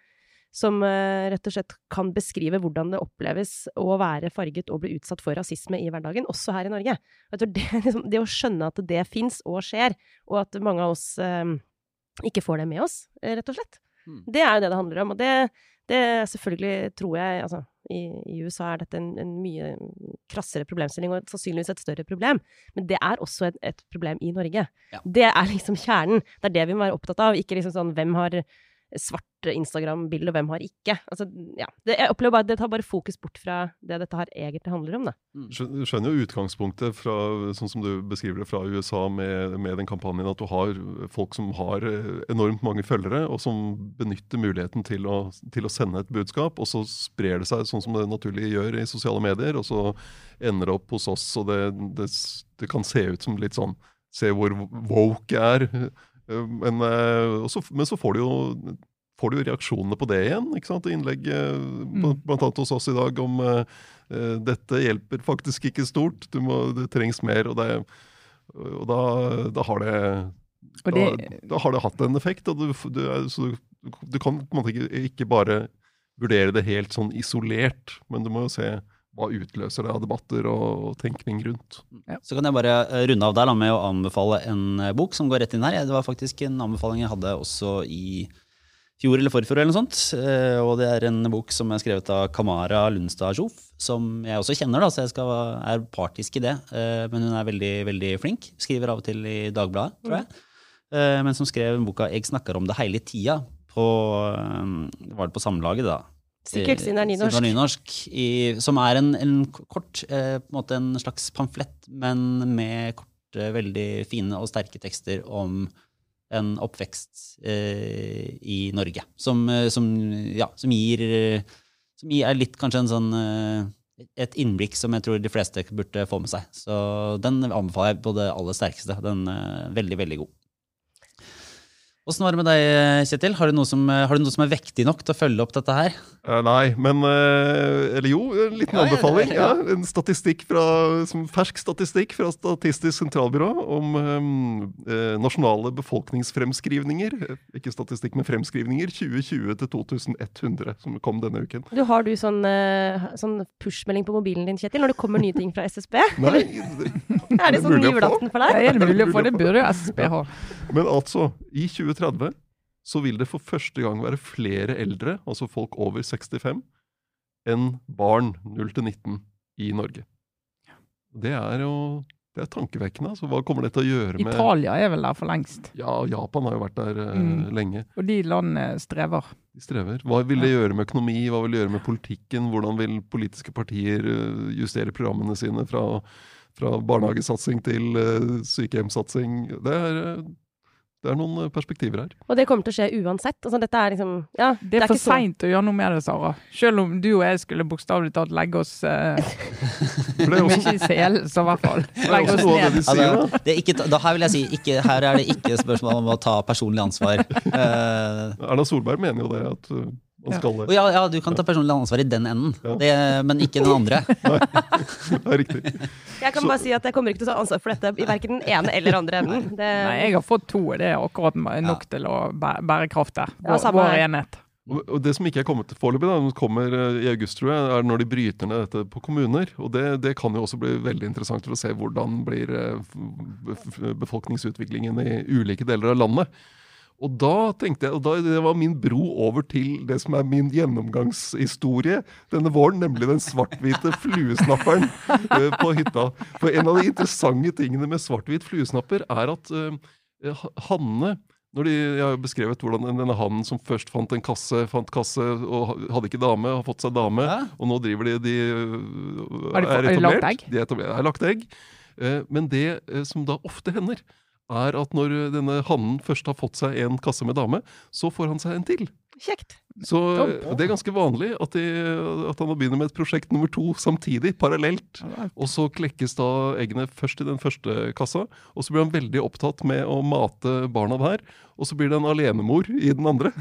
som eh, rett og slett kan beskrive hvordan det oppleves å være farget og bli utsatt for rasisme i hverdagen, også her i Norge. Det, liksom, det å skjønne at det fins og skjer, og at mange av oss eh, ikke får det med oss, eh, rett og slett, Mm. det er jo det det handler om. Og det, det er selvfølgelig, tror jeg altså, i, I USA er dette en, en mye krassere problemstilling, og sannsynligvis et større problem. Men det er også et, et problem i Norge. Ja. Det er liksom kjernen. Det er det vi må være opptatt av, ikke liksom sånn hvem har svart Instagram-bilde, og hvem har ikke. Altså, ja. det, jeg opplever bare det tar bare fokus bort fra det dette her egentlig handler om, da. Skjø- skjønner jo utgangspunktet fra, sånn som du beskriver det fra USA med, med den kampanjen, at du har folk som har eh, enormt mange følgere, og som benytter muligheten til å, til å sende et budskap, og så sprer det seg sånn som det naturlig gjør i sosiale medier, og så ender det opp hos oss, og det, det, det kan se ut som litt sånn Se hvor woke jeg er. Eh, Men, eh, så, men så får du jo får du reaksjonene på det igjen. ikke sant? Innlegg eh, Mm. blant annet hos oss i dag om eh, dette hjelper faktisk ikke stort, du må, det trengs mer. Og, det, og da, da, har det, Og det, da har det hatt en effekt. Og du, du, så du, du kan ikke, ikke bare vurdere det helt sånn isolert, men du må jo se hva utløser det av debatter og, tenkning rundt. Så kan jeg bare eh, runde av der med å anbefale en eh, bok som går rett inn her. Det var faktisk en anbefaling jeg hadde også i fjor eller forfjor, eller noe sånt. Eh, Og det er en bok som er skrevet av Kamara Lundstad Sjof, som jeg også kjenner, da, så jeg skal, er partisk i det. Men hun er veldig, veldig flink. Skriver av og til i Dagbladet, tror jeg. Men som skrev boka 'Jeg snakker om det hele tida' på, var det på Samlaget, da. Sikkert, siden det er nynorsk. Det er nynorsk i, som er en, en kort, eh, på en måte en slags pamflett, men med korte, veldig fine og sterke tekster om en oppvekst eh, i Norge. Som, eh, som, ja, som gir eh, Som gir, litt kanskje en sånn eh, et innblikk som jeg tror de fleste burde få med seg. Så den anbefaler jeg på det aller sterkeste. Den er veldig, veldig god. Åssen var det med deg, Kjetil? Har du, noe som, har du noe som er vektig nok til å følge opp dette her? Uh, nei, men uh, Eller jo, en liten Ja, anbefaling. ja. Ja, en statistikk fra, som fersk statistikk fra Statistisk sentralbyrå om eh, nasjonale befolkningsfremskrivninger. Eh, Ikke statistikk, men fremskrivninger. 2020 til 2100, som kom denne uken. Du, har du sånn, eh, sånn push-melding på mobilen din, Kjetil, når det kommer nye ting fra SSB? Nei, Er det sånn julaften for deg? Det er mulig å få det? burde jo SSB ha. Men altså, i 2030 så vil det for første gang være flere eldre, altså folk over 65, enn barn 0 til 19 i Norge. Det er jo det er tankevekkende. altså Hva kommer det til å gjøre med Italia er vel der for lengst. Ja, Japan har jo vært der eh, Mm. lenge. Og de landene strever. De strever. Hva vil det gjøre med økonomi, hva vil det gjøre med politikken? Hvordan vil politiske partier eh, justere programmene sine fra, fra barnehagesatsing til eh, sykehjemssatsing? Det er, det er noen eh, perspektiver her. Og det kommer til å skje uansett. Altså, dette er liksom Ja, Det er, for ikke så- seint å gjøre noe med det, Sara. Selv om du og jeg skulle bokstavelig talt legge oss eh, er Om også, ikke i selen, så i hvert fall det er legge oss det ned. de sier, da. Altså, det er ikke, da her vil jeg si ikke, her er det ikke spørsmål om å ta personlig ansvar. Uh... Erna Solberg mener jo det, at og det. ja, ja, du kan ta personlig ansvar i den enden, Ja. det, men ikke den andre. Det er riktig. Jeg kan bare si at jeg kommer ikke til å ta ansvar for dette i verken den ene eller andre enden. Det, Nei, jeg har fått to, det er akkurat nok til å bære kraft der. Ja, Vår, vår enhet. Og det som ikke er kommet foreløpig, som kommer uh, i august, tror jeg, er når de bryter ned dette på kommuner. Og det, det kan jo også bli veldig interessant for å se hvordan blir f- befolkningsutviklingen i ulike deler av landet. Og da tenkte jeg, og da, det var min bro over til det som er min gjennomgangshistorie denne våren, nemlig den svart-hvite fluesnapperen uh, på hytta. For en av de interessante tingene med svart-hvit fluesnapper er at uh, hannene når de, jeg har jo beskrevet hvordan denne hannen som først fant en kasse, fant kasse og hadde ikke dame, har fått seg dame, Hæ? og nå driver de, de er, de er fått- har de lagt etablert. egg? De er etablert, er lagt egg. Men det som da ofte hender, er at når denne hannen først har fått seg en kasse med dame, så får han seg en til. Kjekt. Så det er ganske vanlig at, de, at han begynner med et prosjekt nummer to samtidig, parallelt. Og så klekkes da eggene først i den første kassa, og så blir han veldig opptatt med å mate barna der. Og så blir det en alenemor i den andre.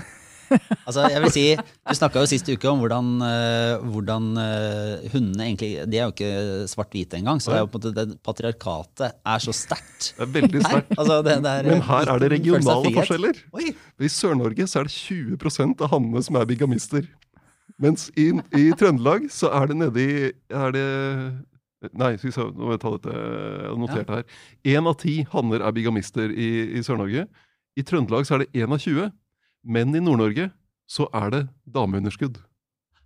Altså, jeg vil si, Du snakka jo sist uke om hvordan, eh, hvordan eh, hundene egentlig De er jo ikke svart-hvite engang. Så det er jo på en måte det patriarkatet er så sterkt. Det er veldig sterkt. altså, Men her er det regionale forskjeller. Oi, I Sør-Norge så er det 20% av hannene som er bigamister. Mens i, i Trøndelag så er det nedi er det, Nei, skal vi se, nå må jeg ta dette. Notert her. Én av ti hanner er bigamister i, i Sør-Norge. I Trøndelag så er det én av 20. Men i Nord-Norge så er det dameunderskudd.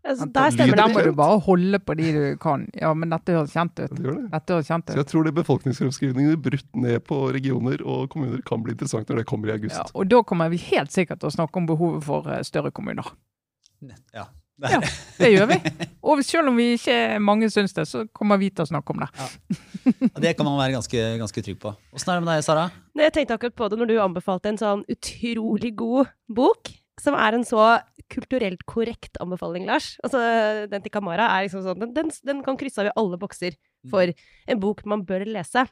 Altså, der stemmer det. Da må du bare holde på de du kan. Ja, men dette høres kjent ut. det gjør det. Dette høres kjent Så jeg tror det befolkningsfremskrivningene brutt ned på regioner og kommuner kan bli interessant når det kommer i august. Ja, og da kommer vi helt sikkert til å snakke om behovet for eh, større kommuner. ja. Ja, det gjør vi. Og selv om vi ikke mange syns det, så kommer vi til å snakke om det. Ja. Det kan man være ganske, ganske trygg på. Åssen er det med deg, Sara? Nei, Jeg tenkte akkurat på det når du anbefalte en sånn utrolig god bok, som er en så kulturelt korrekt anbefaling, Lars. Altså, den til Kamara er liksom sånn Den, den, den kan krysse av i alle bokser for en bok man bør lese.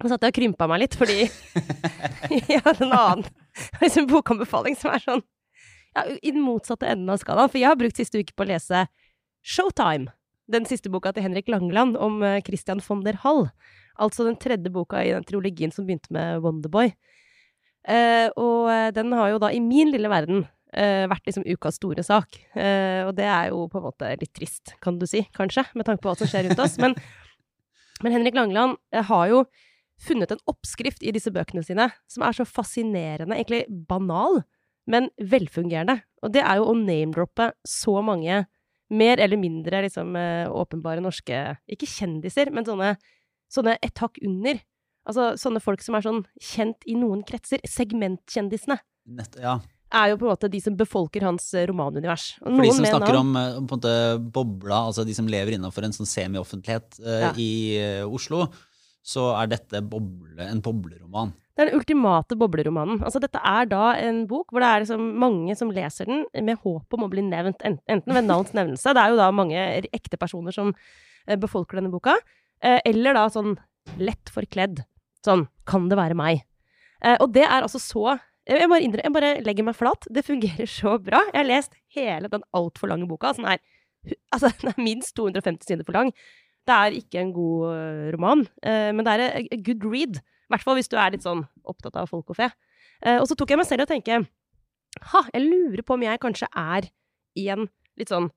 Og så hadde jeg krympa meg litt, fordi jeg hadde en annen liksom, bokanbefaling som er sånn ja, i den motsatte enden av skalaen. For jeg har brukt siste uke på å lese Showtime. Den siste boka til Henrik Langeland om eh, Christian von der Hall. Altså den tredje boka i den trilogien som begynte med Wonderboy. Uh, og eh, den har jo da i min lille verden uh, vært liksom ukas store sak. Uh, og det er jo på en måte litt trist, kan du si, kanskje, med tanke på hva som skjer rundt oss. Men, men Henrik Langeland har jo funnet en oppskrift i disse bøkene sine som er så fascinerende, egentlig banal, men velfungerende. Og det er jo å name-droppe så mange mer eller mindre liksom eh, åpenbare norske Ikke kjendiser, men sånne, sånne et hakk under. Altså sånne folk som er sånn kjent i noen kretser. Segmentkjendisene Nett, ja. er jo på en måte de som befolker hans eh, romanunivers. Og For de som snakker om, om eh, bobla, altså de som lever innenfor en sånn semioffentlighet uh, Ja. i uh, Oslo, så er dette boble, en bobleroman. Det er den ultimate bobleromanen. Altså, dette er da en bok hvor det er liksom mange som leser den med håp om å bli nevnt, enten ved navns nevnelse Det er jo da mange ekte personer som eh, befolker denne boka. eh, Eller da sånn lett forkledd. Sånn Kan det være meg? Eh, Og det er altså så Jeg bare, innre, jeg bare legger meg flat. Det fungerer så bra. Jeg har lest hele den altfor lange boka. Som er, altså, den er minst 250 sider for lang. Det er ikke en god øh, roman, eh, men det er a, good read. I hvert fall hvis du er litt sånn opptatt av folk og fe. Eh, og så tok jeg meg selv i å tenke Ha, jeg lurer på om jeg kanskje er en litt sånn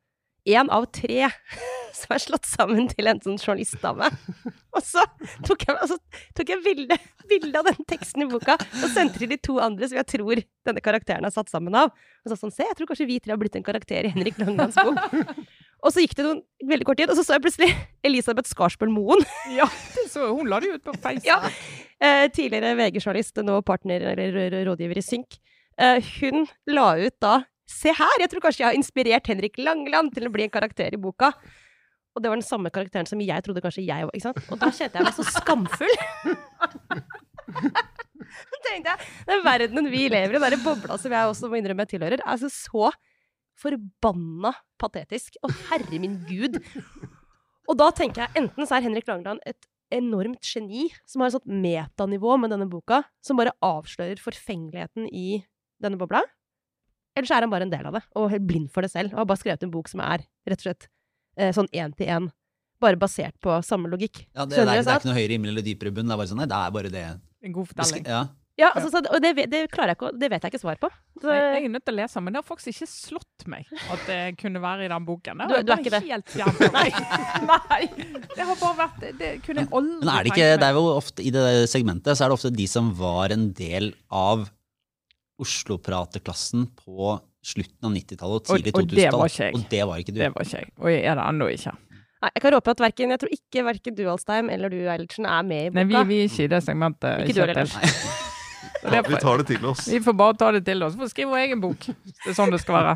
én av tre som er slått sammen til en sånn journalistdame. Og så tok jeg, og så tok jeg bilde, bilde av den teksten i boka og sendte til de to andre som jeg tror denne karakteren er satt sammen av. Og sa sånn, se, jeg tror kanskje vi tre har blitt en karakter i Henrik Langlands bok. Og så gikk det noen veldig kort tid, og så så jeg plutselig Elisabeth Skarsbøl Moen, Ja, så, hun la det ut på Facebook. Ja. eh, tidligere VG-journalist, nå partner eller rådgiver i Synk. Eh, hun la ut da Se her, jeg tror kanskje jeg har inspirert Henrik Langeland til å bli en karakter i boka. Og det var den samme karakteren som jeg trodde kanskje jeg var. ikke sant? Og da kjente jeg meg så skamfull. Tenkte jeg, Den verdenen vi lever i, den der bobla som jeg også må innrømme jeg tilhører, er altså så forbanna patetisk. Å, herre min gud. Og da tenker jeg enten så er Henrik Langland et enormt geni som har et sånt metanivå med denne boka, som bare avslører forfengeligheten i denne bobla. Eller så er han bare en del av det, og helt blind for det selv, og har bare skrevet en bok som er rett og slett eh, sånn én til én, bare basert på samme logikk. Ja, det, det, er, det er ikke noe høyere himmel eller dypere bunn. Det er bare sånn, nei, det er bare det. En god fortelling. Ja. Ja, altså, så, og det, det klarer jeg ikke, det vet jeg ikke svar på. Så, Nei, jeg er nødt til å lese, men det har faktisk ikke slått meg at det kunne være i den boken. Du- du er ikke det? Helt for meg. Nei. Det har bare vært Det kunne jeg aldri Men er det tenke ikke, meg. det er jo ofte, I det segmentet så er det ofte de som var en del av Oslo-prateklassen på slutten av 90-tallet og tidlig Og- og det var 2000-tall. Og det var ikke du. Det var ikke jeg. Og jeg er det ennå ikke. nei, jeg kan råpe at hverken, jeg tror ikke hverken du, Alstheim, eller du, Eilertsen, er med i boka. Nei, vi, vi er ikke i det segmentet. Ikke du heller. Så Ja, vi tar det til oss. Vi får bare ta det til oss. Får skrive vår egen bok. Det er sånn det skal være.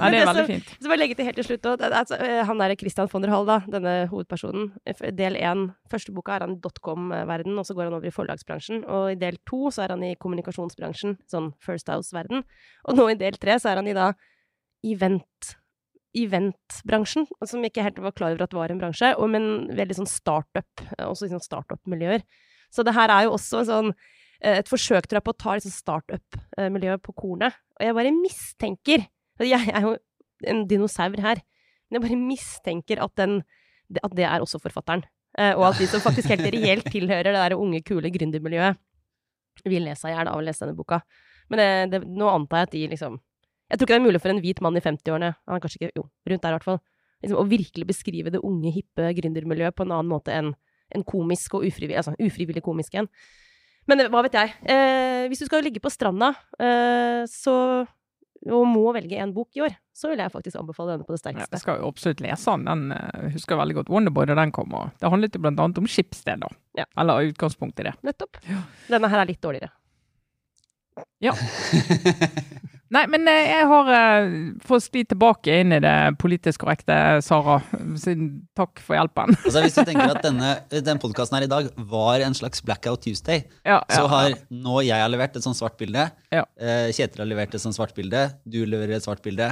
Nei, det er veldig fint. Så bare legge til helt til slutt det- altså, eh, Han der Christian von der Hall, da, denne hovedpersonen. Del én, første boka er han i dotcom-verden, og så går han over i forlagsbransjen. Og i del to så er han i kommunikasjonsbransjen, sånn First House-verden. Og nå i del tre så er han i da event eventbransjen, som ikke helt var klar over at var en bransje, og, men veldig sånn startup, eh, også i sånn startup-miljøer. Så det her er jo også sånn et forsøk tror jeg, på å ta liksom startup-miljøet på kornet. Og jeg bare mistenker Jeg er jo en dinosaur her, men jeg bare mistenker at, den, at det er også forfatteren. Eh, og at de som faktisk helt reelt tilhører det der unge, kule gründermiljøet, vil le seg i hjel av å lese denne boka. Men det, det, nå antar jeg at de liksom Jeg tror ikke det er mulig for en hvit mann i 50-årene, han er kanskje ikke, jo, rundt der i hvert fall, liksom, å virkelig beskrive det unge, hippe gründermiljøet på en annen måte enn en komisk og ufrivillig, altså ufrivillig komisk igjen. Men eh, hva vet jeg. Eh, hvis du skal ligge på stranda, eh, så og må velge en bok i år, så vil jeg faktisk anbefale denne på det Ja, jeg skal jo absolutt lese den. Den eh, husker jeg veldig godt Wonderboy da den kom. og Det handlet jo blant annet om da. Ja. Eller utgangspunkt i det. Nettopp. Denne her er litt dårligere. Nei, men eh, jeg har eh, For å skli tilbake inn i det politisk korrekte, Sara, takk for hjelpen. Altså, hvis du tenker at denne, den podkasten her i dag var en slags Blackout Tuesday, Ja, så ja, har nå jeg har levert et sånt svart bilde. Ja. eh, Kjetil har levert et sånt svart bilde. Du leverer et svart bilde.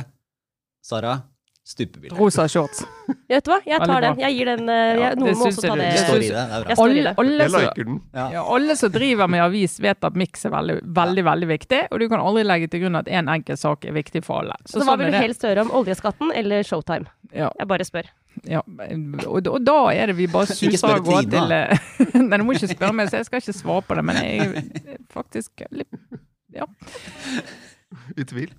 Sara stupebilde. Rosa shorts. Ja, vet du hva? Jeg tar den. Jeg gir den jeg, Ja, Noen må også ta det. det. det. Det er bra. Jeg står Alle, alle, Jeg som, liker den. Ja. ja, alle som driver med avis, vet at miks er veldig, veldig veldig viktig. Og du kan aldri legge til grunn at én enkelt sak er viktig for alle. Så hva sånn vil du helst høre om? Oljeskatten eller Showtime? Ja, Jeg bare spør. ja. Og, og da er det vi bare suser av gårde til eh, Nei, du må ikke spørre meg, så jeg skal ikke svare på det. Men jeg er faktisk litt Ja. I tvil.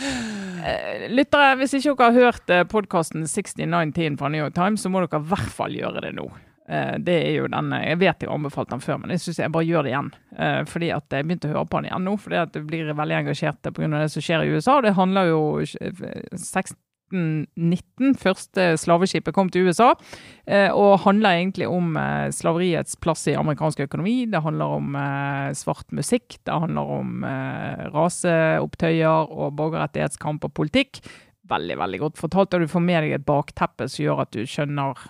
Eh, Lyttere, hvis ikke dere har hørt eh, podkasten 6910 fra New York Times, så må dere i hvert fall gjøre det nå. Eh, Det er jo den, Jeg vet jeg har anbefalt den før, men jeg synes jeg bare gjør det igjen. Fordi at jeg begynte å høre på den igjen nå, fordi at jeg blir veldig engasjert pga. det som skjer i USA. Det handler jo eh, 1619, første slaveskipet kom til USA, eh, og handler egentlig om eh, slaveriets plass i amerikansk økonomi. Det handler om eh, svart musikk, det handler om raseopptøyer og borgerrettighetskamp og politikk. Veldig, veldig godt fortalt, og du får med deg et bakteppe som gjør at du skjønner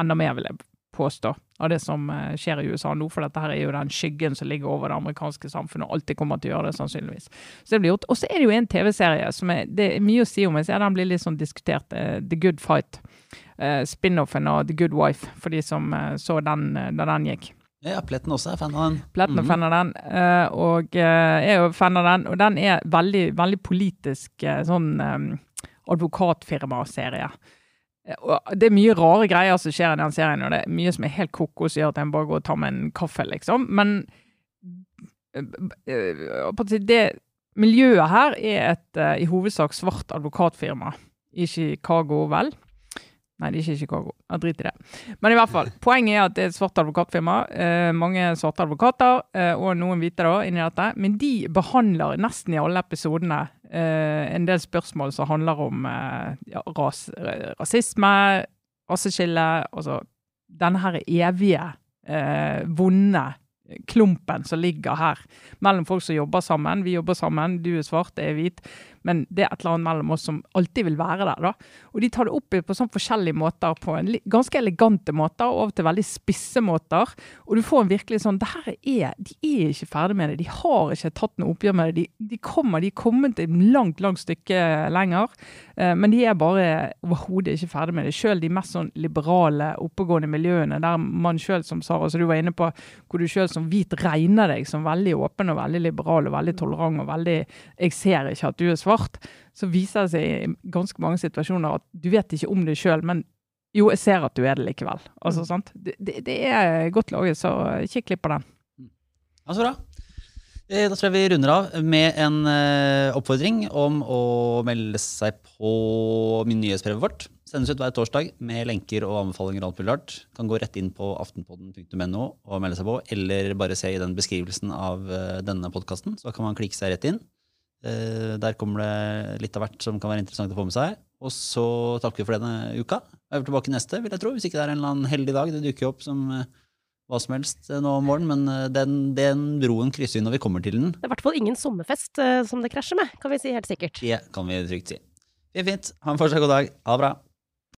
enda mer, vil jeg påstå, av det som eh, skjer i USA nå. For dette her er jo den skyggen som ligger over det amerikanske samfunnet, og alltid kommer til å gjøre det, sannsynligvis. Så det blir gjort. Og så er det jo en TV-serie som er, det er mye å si om. Jeg ser den blir litt sånn diskutert. eh, The Good Fight. Eh, Spin-offen av The Good Wife, for de som så den da den gikk. Ja, Pletten også er fan av den. Pletten er Mhm. fan av den, og jeg er jo fan av den. Og den er veldig, veldig politisk sånn eh, advokatfirmaserie. Eh, Det er mye rare greier som skjer i den serien, og det er mye som er helt kokos, gjør at en bare går og tar med en kaffe, liksom. Men eh, eh, det miljøet her er et i hovedsak svart advokatfirma i Chicago, vel? Nei, det er ikke Chicago. Jeg driter i det. Men i hvert fall, poenget er at det er et svart advokatfirma. Eh, mange svarte advokater, eh, og noen hvite da, inni dette. Men de behandler nesten i alle episodene eh, en del spørsmål som handler om eh, ja, ras, rasisme, raseskille, altså denne her evige, eh, vonde klumpen som ligger her mellom folk som jobber sammen. Vi jobber sammen, du er svart, jeg er hvit. Men det er et eller annet mellom oss som alltid vil være der. da. Og de tar det opp på sånn forskjellige måter, på en ganske elegante måter, og og til veldig spisse måter. Og du får en virkelig sånn det her er, De er ikke ferdig med det. De har ikke tatt noe oppgjør med det. De, de kommer, de er kommet et langt, langt stykke lenger. Eh, men de er bare overhodet ikke ferdig med det. Selv de mest sånn liberale, oppegående miljøene, der man sjøl, som Sara, som du var inne på, hvor du sjøl som hvit regner deg som veldig åpen og veldig liberal og veldig tolerant og veldig Jeg ser ikke at du er svart. Så viser det seg i ganske mange situasjoner at du vet ikke om det sjøl, men jo, jeg ser at du er det likevel. Altså, sant? Det, det, er godt laget, så ikke klipp på den. Ja, så bra. Eh, Da tror jeg vi runder av med en eh, oppfordring om å melde seg på min nyhetsbrevet vårt. Sendes ut hver torsdag med lenker og anbefalinger og alt mulig rart. Kan gå rett inn på aftenpodden.no og melde seg på, eller bare se i den beskrivelsen av eh, denne podkasten, så kan man klikke seg rett inn. Eh, Der kommer det litt av hvert som kan være interessant å få med seg. Og så takker vi for denne uka. Jeg er tilbake neste, vil jeg tro, hvis ikke det er en eller annen heldig dag. Det dukker opp som eh, hva som helst eh, nå om morgenen, men den, den broen krysser vi når vi kommer til den. Det er i hvert fall ingen sommerfest som det krasjer med, kan vi si helt sikkert. Det kan vi trygt si. Fint, fint. Ha en fortsatt god dag. Ha det bra.